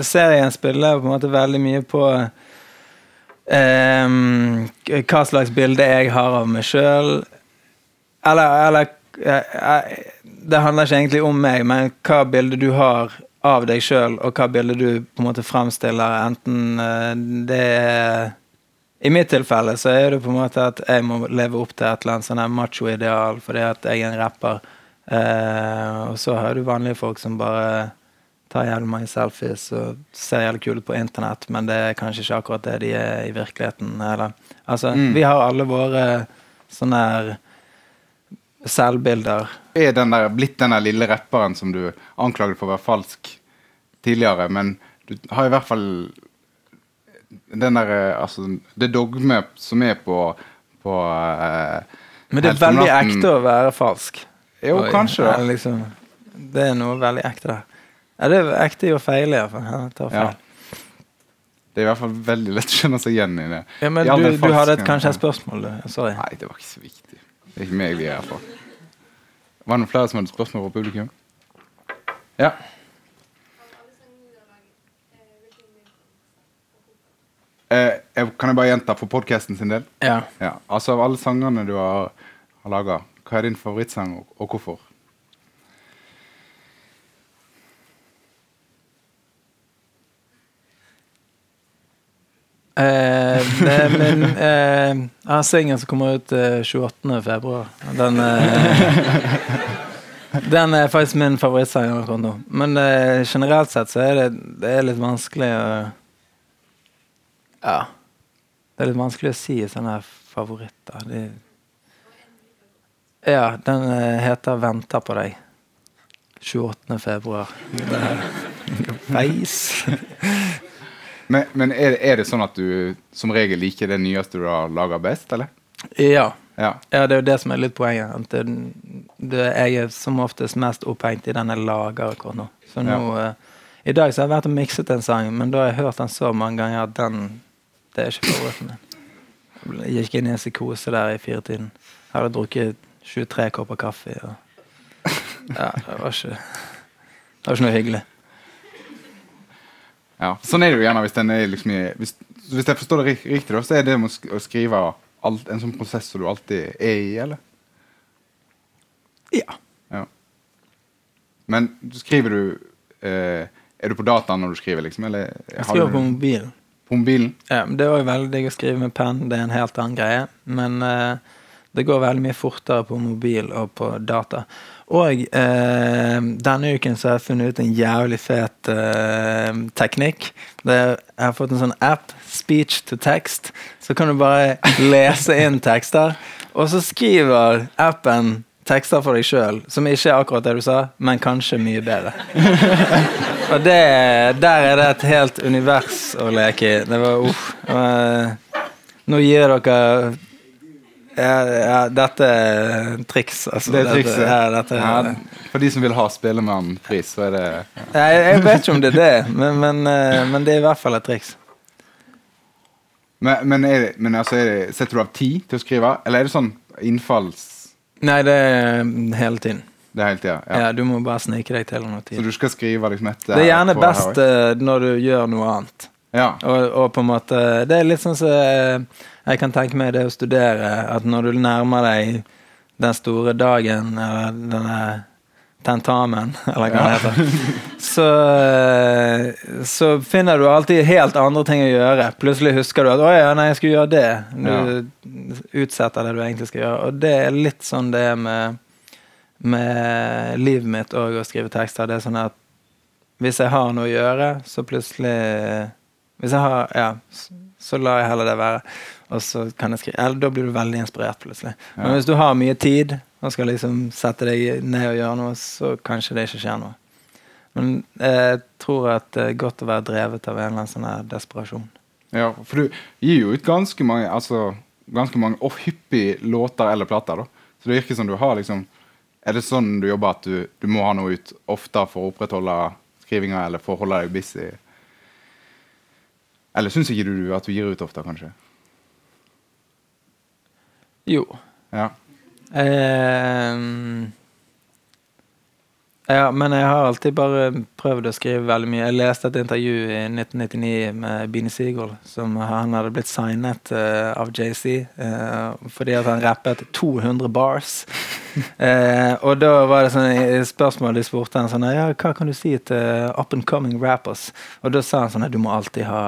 serien spiller på en måte veldig mye på hva slags bilde jeg har av meg sjøl. Eller, eller eh, eh, Det handler ikke egentlig om meg, men hva bilde du har av deg sjøl, og hva bilde du på en måte fremstiller, enten eh, det I mitt tilfelle så er det på en måte at jeg må leve opp til et eller annet sånn macho-ideal fordi at jeg er en rapper. Eh, og så har du vanlige folk som bare tar jævlig mange selfies og ser jævlig kule på internett, men det er kanskje ikke akkurat det de er i virkeligheten. Eller, altså, Mm. Vi har alle våre sånne her selvbilder. Er den der, blitt den der lille rapperen som du anklaget for å være falsk tidligere, men du har i hvert fall den der, eh, altså, det dogme som er på, på uh, Men det er veldig ekte å være falsk. Jo, kanskje det. Liksom, det er noe veldig ekte der. Ja, det er ekte å feile, iallfall. Ja. Det er i hvert fall veldig lett å kjenne seg igjen i det. Ja, men du, du hadde et, kanskje et spørsmål, du. Sorry. Nei, det var ikke så viktig. Det er ikke meg vi er her for. Var det noen flere som hadde spørsmål fra publikum? Ja. Eh, kan jeg bare gjenta for podkasten sin del? Ja. Ja. Altså Av alle sangene du har, har laga, hva er din favorittsang, og, og hvorfor? Eh, det min eh, Jeg har singelen som kommer ut eh, 28. februar. Den eh, Den er faktisk min favorittsang akkurat nå. Men eh, generelt sett så er det, det er litt vanskelig å Ja. Det er litt vanskelig å si sånne favoritter. De, ja, den eh, heter 'Venter på deg'. 28. februar. Veis. Men, men er, det- er det sånn at du som regel liker det nyeste du har laga best, eller? Ja. Ja. Ja, det er jo det som er litt poenget. At det, det, jeg er som oftest mest opphengt i den jeg lager akkurat nå. Så nå eh, I dag så har jeg vært og mikset en sang, men da har jeg hørt den så mange ganger at den Det er ikke favoritten min. Jeg gikk inn i en psykose der i firetiden. Jeg hadde drukket 23 kopper kaffe. Og, ja, det var ikke Det var ikke noe hyggelig. Ja, Sånn er det jo gjerne hvis den er liksom i Hvis, hvis jeg forstår det riktig, da, så er det å skrive alt, en sånn prosess som du alltid er i, eller? Ja. Ja. Men skriver du eh, Er du på dataen når du skriver, liksom? Eller Jeg skriver du- på mobilen. på mobilen? Ja, men Det er òg veldig digg å skrive med penn. Det er en helt annen greie. Men eh, det går veldig mye fortere på mobil og på data. Og eh, denne uken så har jeg funnet ut en jævlig fet eh, teknikk. Jeg har fått en sånn app, speech to text. Så kan du bare lese inn tekster, og så skriver appen tekster for deg sjøl, som ikke er akkurat det du sa, men kanskje mye bedre. Og det, der er det et helt univers å leke i. Det var uff. Uh, Nå gir dere Ja, ja, dette er triks, altså. Det er Dette- trikset. Ja, dette, Ja, for de som vil ha Spellemannpris, så er det Nei, jeg vet ikke om det er det, men, men, eh, men det er i hvert fall et triks. Men, men, det, men altså, det, setter du av tid til å skrive, eller er det sånn innfalls... Nei, det er hele tiden. Det er hele tiden, Ja. Ja. du må bare snike deg til noe tid. Så du skal skrive liksom etter Det er gjerne best her eh, når du gjør noe annet. Ja. Og, og på en måte Det er litt sånn som eh, jeg kan tenke meg det å studere, at når du nærmer deg den store dagen, eller denne tentamen, eller hva det heter, så, så finner du alltid helt andre ting å gjøre. Plutselig husker du at 'å ja, nei, jeg skulle gjøre det'. Du utsetter det du egentlig skal gjøre. Og det er litt sånn det er med, med livet mitt og å skrive tekster. Det er sånn at hvis jeg har noe å gjøre, så plutselig Hvis jeg har Ja, så lar jeg heller det være. Og så kan jeg skrive Eller da blir du veldig inspirert plutselig. Men hvis du har mye tid og skal liksom sette deg ned og gjøre noe, så kanskje det ikke skjer noe. Men jeg tror at det er godt å være drevet av en eller annen sånn her desperasjon. ja. For du gir jo ut ganske mange Altså ganske mange og hyppig låter eller plater, da. Så det virker som du har liksom Er det sånn du jobber at du, du må ha noe ut ofte for å opprettholde skrivinga, eller for å holde deg busy? Eller syns ikke du at du gir ut ofte, kanskje? Jo. Ja. Eh, ja, men jeg har alltid bare prøvd å skrive veldig mye. Jeg leste et intervju i 1999 med Beanie Seagull, som han hadde blitt signet eh, av JC eh, fordi at han rappet 200 bars. Eh, og da var det sånn spørsmål de spurte han sånn Ja, hva kan du si til up and coming rappers? Og da sa han sånn at Du må alltid ha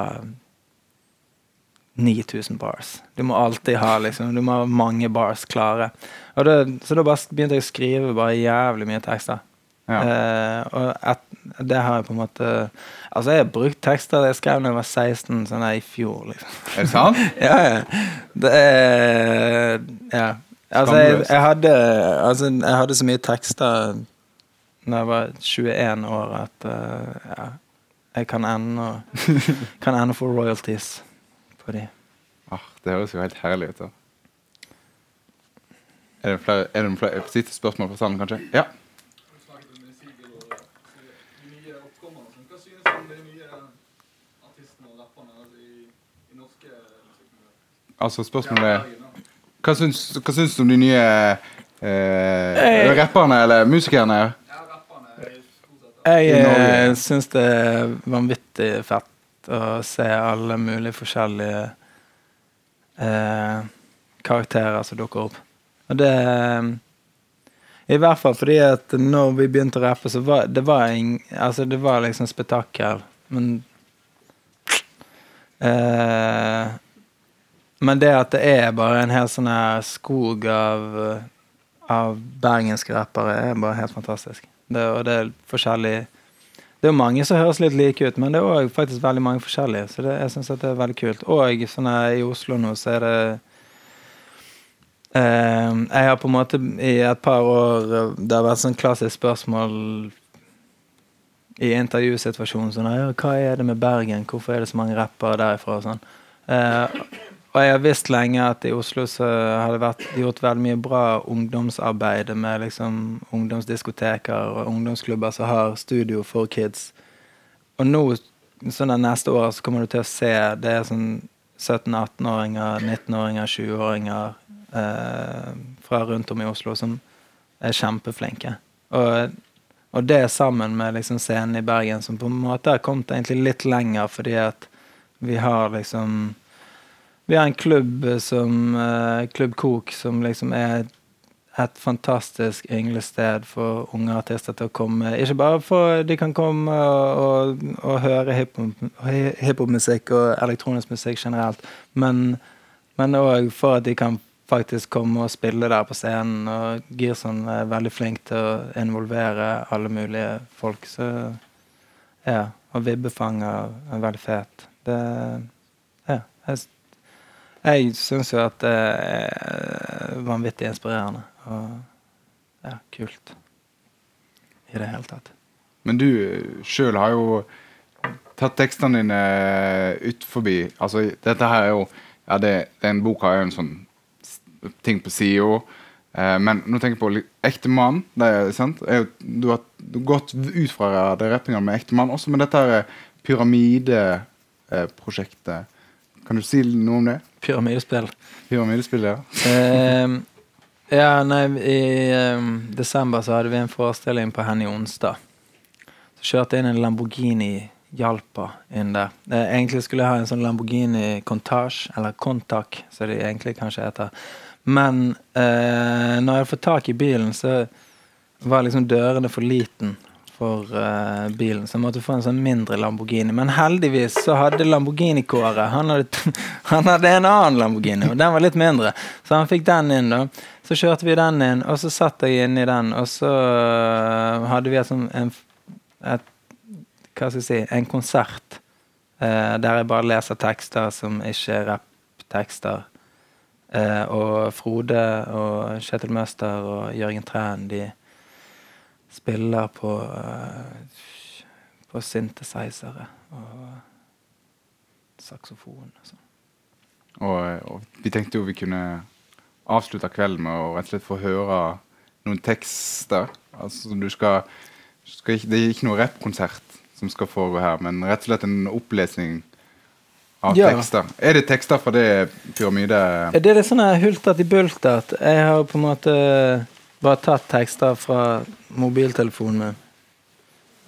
9000 bars. Du må alltid ha liksom, du må ha mange bars klare. Da, så da begynte jeg å skrive bare jævlig mye tekster. ja. Eh, og et, det har jeg på en måte Altså, jeg har brukt tekster jeg skrev da jeg var 16, sånn i fjor, liksom. Er det sant? ja, ja. Det er Ja. Altså, jeg, jeg hadde Altså, jeg hadde så mye tekster da jeg var 21 år at uh, ja, jeg kan ennå Kan ennå få royalties på de. Ah, det høres jo helt herlig ut. da. Er det flere, er det flere siste spørsmål fra salen, kanskje? Ja. altså, spørsmålet er Hva syns, hva syns du om de nye eh, rapperne eller musikerne? Er Jeg I eh, syns det er vanvittig fett å se alle mulige forskjellige eh, karakterer som dukker opp. Og det eh, I hvert fall fordi at når vi begynte å rappe, så var det var, ing, altså det var liksom spetakkel. Men eh, Men det at det er bare en hel sånn her skog av av bergenske rappere er bare helt fantastisk. Det, og det er forskjellig Det er jo mange som høres litt like ut, men det er òg faktisk veldig mange forskjellige. Så det, jeg syns det er veldig kult. Og sånn i Oslo nå så er det eh, Jeg har på en måte i et par år Det har vært sånn klassisk spørsmål i intervjusituasjonen sånn Hva er det med Bergen? Hvorfor er det så mange rappere derifra? Og sånn. Eh, og jeg har visst lenge at i Oslo så har det gjort veldig mye bra ungdomsarbeid med liksom ungdomsdiskoteker og ungdomsklubber som har studio for kids. Og nå, sånn det neste år, så kommer du til å se det er sånn 17-18-åringer, 19-åringer, 20-åringer eh, fra rundt om i Oslo som er kjempeflinke. Og, og det sammen med liksom scenen i Bergen, som på en måte har kommet egentlig litt lenger fordi at vi har liksom vi har en klubb som eh, Klubb Kok, som liksom er et fantastisk ynglested for unge artister til å komme. Ikke bare for de kan komme og, og, og høre hiphop- hiphop-musikk og elektronisk musikk generelt, men òg for at de kan faktisk komme og spille der på scenen. Og Girson er veldig flink til å involvere alle mulige folk. Så ja. Og Vibbefanger er veldig fet. Det Ja. Jeg, jeg syns jo at det er vanvittig inspirerende og ja, kult. I det hele tatt. Men du sjøl har jo tatt tekstene dine ut forbi Altså, dette her er jo Ja, det, den boka er jo en sånn ting på sida. Eh, men nå tenker jeg på. Er, jo- du har gått ut fra det rappinga med ektemann, også med dette pyramideprosjektet. Kan du si noe om det? Pyramidespill. Pyramidespill, ja. eh, ja, nei, i ehm, desember så hadde vi en forestilling på Henny Onsdag. Så kjørte jeg inn en Lamborghini Hjalpa inn der. Eh, egentlig skulle jeg ha en sånn Lamborghini Contage, eller Contac, som det egentlig kanskje heter. Men eh, når jeg hadde fått tak i bilen, så var liksom dørene for liten for uh, bilen, så jeg måtte få en sånn mindre Lamborghini. Men heldigvis så hadde Lamborghini-kåret han, han hadde en annen Lamborghini, og den var litt mindre. Så han fikk den inn, da. Så kjørte vi den inn, og så satt jeg inni den, og så eh, hadde vi et sånn en, et, Hva skal jeg si En konsert uh, der jeg bare leser tekster som ikke er rapptekster. Og Frode og Kjetil Møster og Jørgen Træn, de spiller på uh, på synthesizere og saksofon og sånn. Og, og vi tenkte jo vi kunne avslutte kvelden med å rett og slett få høre noen tekster. Altså du skal, skal ikke, Det er ikke noe rappkonsert som skal foregå her, men rett og slett en opplesning av Ja. tekster. Er det tekster fra det pyramide... Det er det sånn hulter til i bultert. Jeg har på en måte bare tatt tekster fra mobiltelefonen min.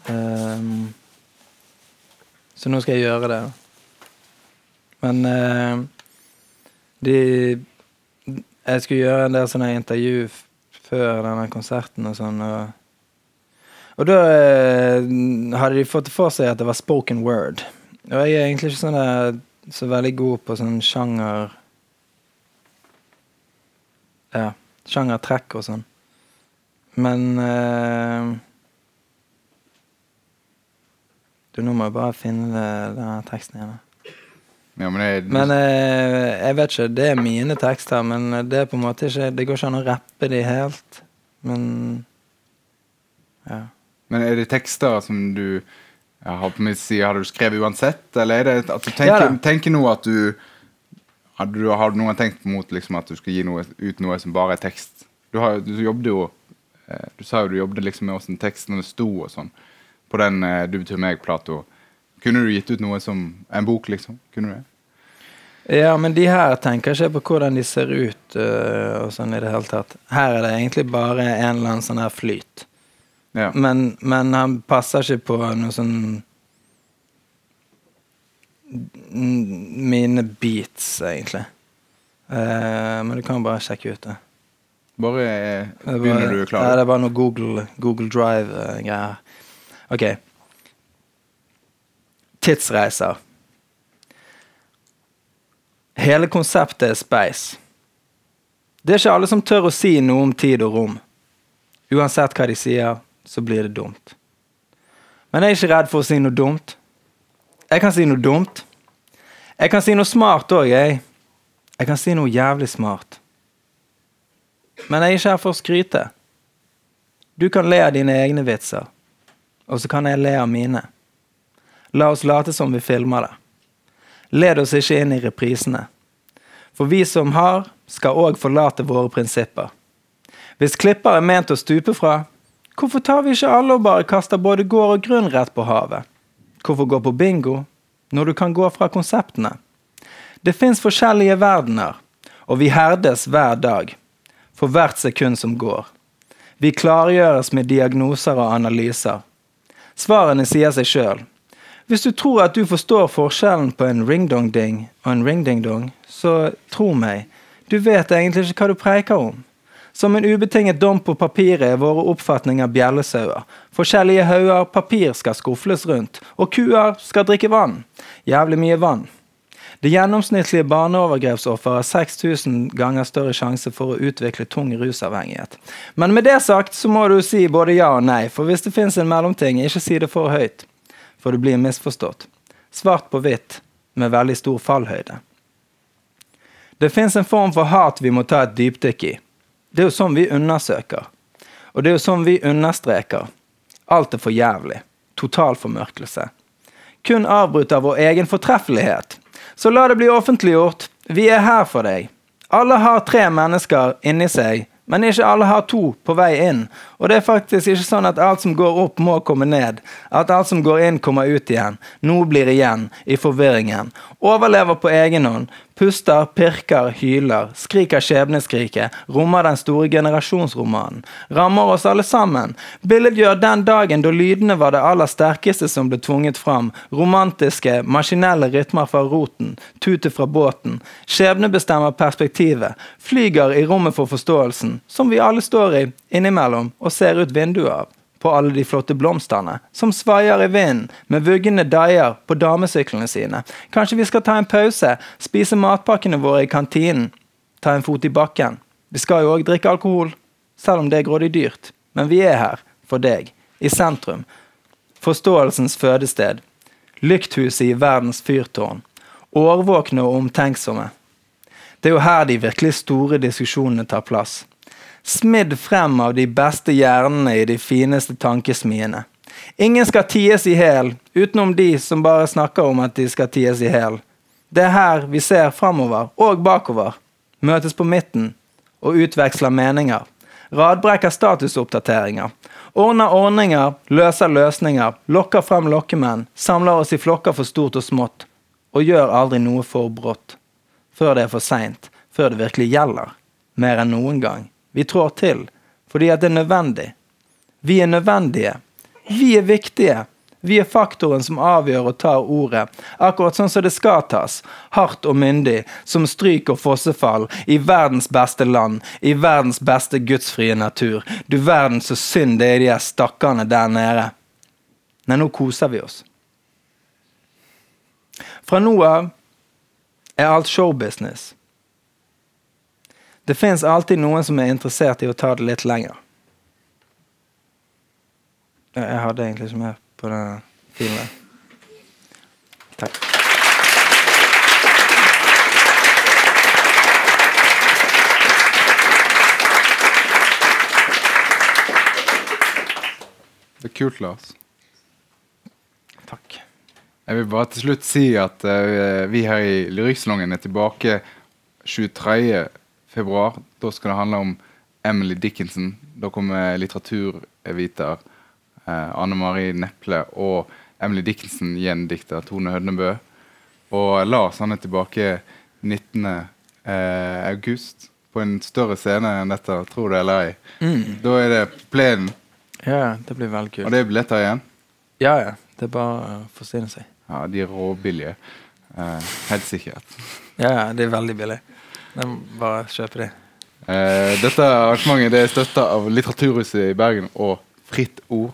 Um, så nå skal jeg gjøre det. Men uh, de Jeg skulle gjøre en del sånne intervju før denne konserten og sånn. Og, og da uh, hadde de fått for seg at det var spoken word. Og jeg er egentlig ikke sånn så veldig god på sånn sjanger Ja, sjangertrekk og sånn. Men uh, Du, nå må jeg bare finne denne teksten igjen. Ja, men det, Men eh, jeg vet ikke, det er mine tekster, men det er på en måte ikke Det går ikke an å rappe de helt. Men ja. men er det tekster som du ja, har på min side, Hadde du skrevet uansett, eller er det at du tenker, ja, tenker nå at du Har du noen tenkt mot liksom, at du skal gi noe, ut noe som bare er tekst? Du, har, du jobbet jo Du sa jo du jobbet liksom med åssen tekstene sto og sånn. På den eh, Du betyr meg-plata. Kunne du gitt ut noe som en bok, liksom? Kunne du det? Ja, men de her tenker ikke på hvordan de ser ut uh, og sånn i det hele tatt. Her er det egentlig bare en eller annen sånn her flyt. Ja. Men, men han passer ikke på noe sånn Mine beats, egentlig. Uh, men du kan bare sjekke ut det. Bare eh, du er begynner du Ja, klar? det er bare noe Google, Google Drive-greier. OK. Tidsreiser. Hele konseptet er space. Det er ikke alle som tør å si noe om tid og rom. Uansett hva de sier, så blir det dumt. Men jeg er ikke redd for å si noe dumt. Jeg kan si noe dumt. Jeg kan si noe smart òg, jeg. Jeg kan si noe jævlig smart. Men jeg er ikke her for å skryte. Du kan le av dine egne vitser, og så kan jeg le av mine. La oss late som vi filmer det. Led oss ikke inn i reprisene. For vi som har, skal òg forlate våre prinsipper. Hvis klipper er ment å stupe fra, hvorfor tar vi ikke alle og bare kaster både gård og grunn rett på havet? Hvorfor gå på bingo når du kan gå fra konseptene? Det fins forskjellige verdener, og vi herdes hver dag, for hvert sekund som går. Vi klargjøres med diagnoser og analyser. Svarene sier seg sjøl. Hvis du tror at du forstår forskjellen på en ringdong-ding og en ringding-dong, så tro meg, du vet egentlig ikke hva du preiker om. Som en ubetinget dom på papiret er våre oppfatninger bjellesauer. Forskjellige hauger papir skal skufles rundt, og kuer skal drikke vann. Jævlig mye vann. Det gjennomsnittlige barneovergrepsoffer har 6000 ganger større sjanse for å utvikle tung rusavhengighet. Men med det sagt så må du si både ja og nei, for hvis det fins en mellomting, ikke si det for høyt. For du blir misforstått. Svart på hvitt, med veldig stor fallhøyde. Det fins en form for hat vi må ta et dypdykk i. Det er jo sånn vi undersøker. Og det er jo sånn vi understreker. Alt er for jævlig. Total formørkelse. Kun avbrutt av vår egen fortreffelighet. Så la det bli offentliggjort. Vi er her for deg. Alle har tre mennesker inni seg, men ikke alle har to på vei inn. Og det er faktisk ikke sånn at alt som går opp, må komme ned. At alt som går inn, kommer ut igjen. Noe blir igjen i forvirringen. Overlever på egen hånd. Puster, pirker, hyler. Skriker skjebneskriket. Rommer den store generasjonsromanen. Rammer oss alle sammen. Billedgjør den dagen da lydene var det aller sterkeste som ble tvunget fram. Romantiske, maskinelle rytmer fra roten. Tutet fra båten. Skjebnebestemmer perspektivet. Flyger i rommet for forståelsen, som vi alle står i innimellom og ser ut vinduet av. På alle de flotte blomstene som svaier i vinden med vuggende daier på damesyklene sine. Kanskje vi skal ta en pause, spise matpakkene våre i kantinen, ta en fot i bakken. Vi skal jo òg drikke alkohol, selv om det er grådig dyrt. Men vi er her, for deg, i sentrum. Forståelsens fødested. Lykthuset i verdens fyrtårn. Årvåkne og omtenksomme. Det er jo her de virkelig store diskusjonene tar plass. Smidd frem av de beste hjernene i de fineste tankesmiene. Ingen skal ties i hæl, utenom de som bare snakker om at de skal ties i hæl. Det er her vi ser framover og bakover, møtes på midten og utveksler meninger. Radbrekker statusoppdateringer. Ordner ordninger, løser løsninger, lokker frem lokkemenn, samler oss i flokker for stort og smått, og gjør aldri noe for brått. Før det er for seint, før det virkelig gjelder. Mer enn noen gang. Vi trår til fordi at det er nødvendig. Vi er nødvendige. Vi er viktige. Vi er faktoren som avgjør og tar ordet, akkurat sånn som det skal tas, hardt og myndig, som stryk og fossefall, i verdens beste land, i verdens beste gudsfrie natur. Du verden så synd det er de her stakkarene der nede. Nei, nå koser vi oss. Fra nå av er alt showbusiness. Det fins alltid noen som er interessert i å ta det litt lenger. Jeg hadde egentlig ikke mer på den filen. Takk. Det er kult, Lars. Takk. Jeg vil bare til slutt si at uh, vi her i Lyrikksalongen er tilbake 23. februar. Da skal det handle om Emily Dickinson. Da kommer litteraturviter eh, Anne Marie Neple og Emily Dickinson, gjendikter Tone Hødnebø. Og Lars han er tilbake 19. Eh, august på en større scene enn dette, tror du eller ei. Da er det plenen, Ja, det blir veldig og det er billetter igjen. Ja, ja. Det er bare å forsyne seg. Ja, De er råbillige. Eh, helt sikkert. Ja, det er veldig billig. Det kjøper de. Eh, dette arrangementet det er støtta av Litteraturhuset i Bergen og Fritt Ord.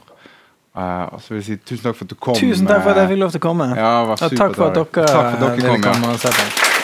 Uh, og så vil jeg si tusen takk for at du kom. Tusen takk for at jeg eh, fikk lov til å komme. Ja, var Og takk for at dere, Takk for at dere kom. Ja.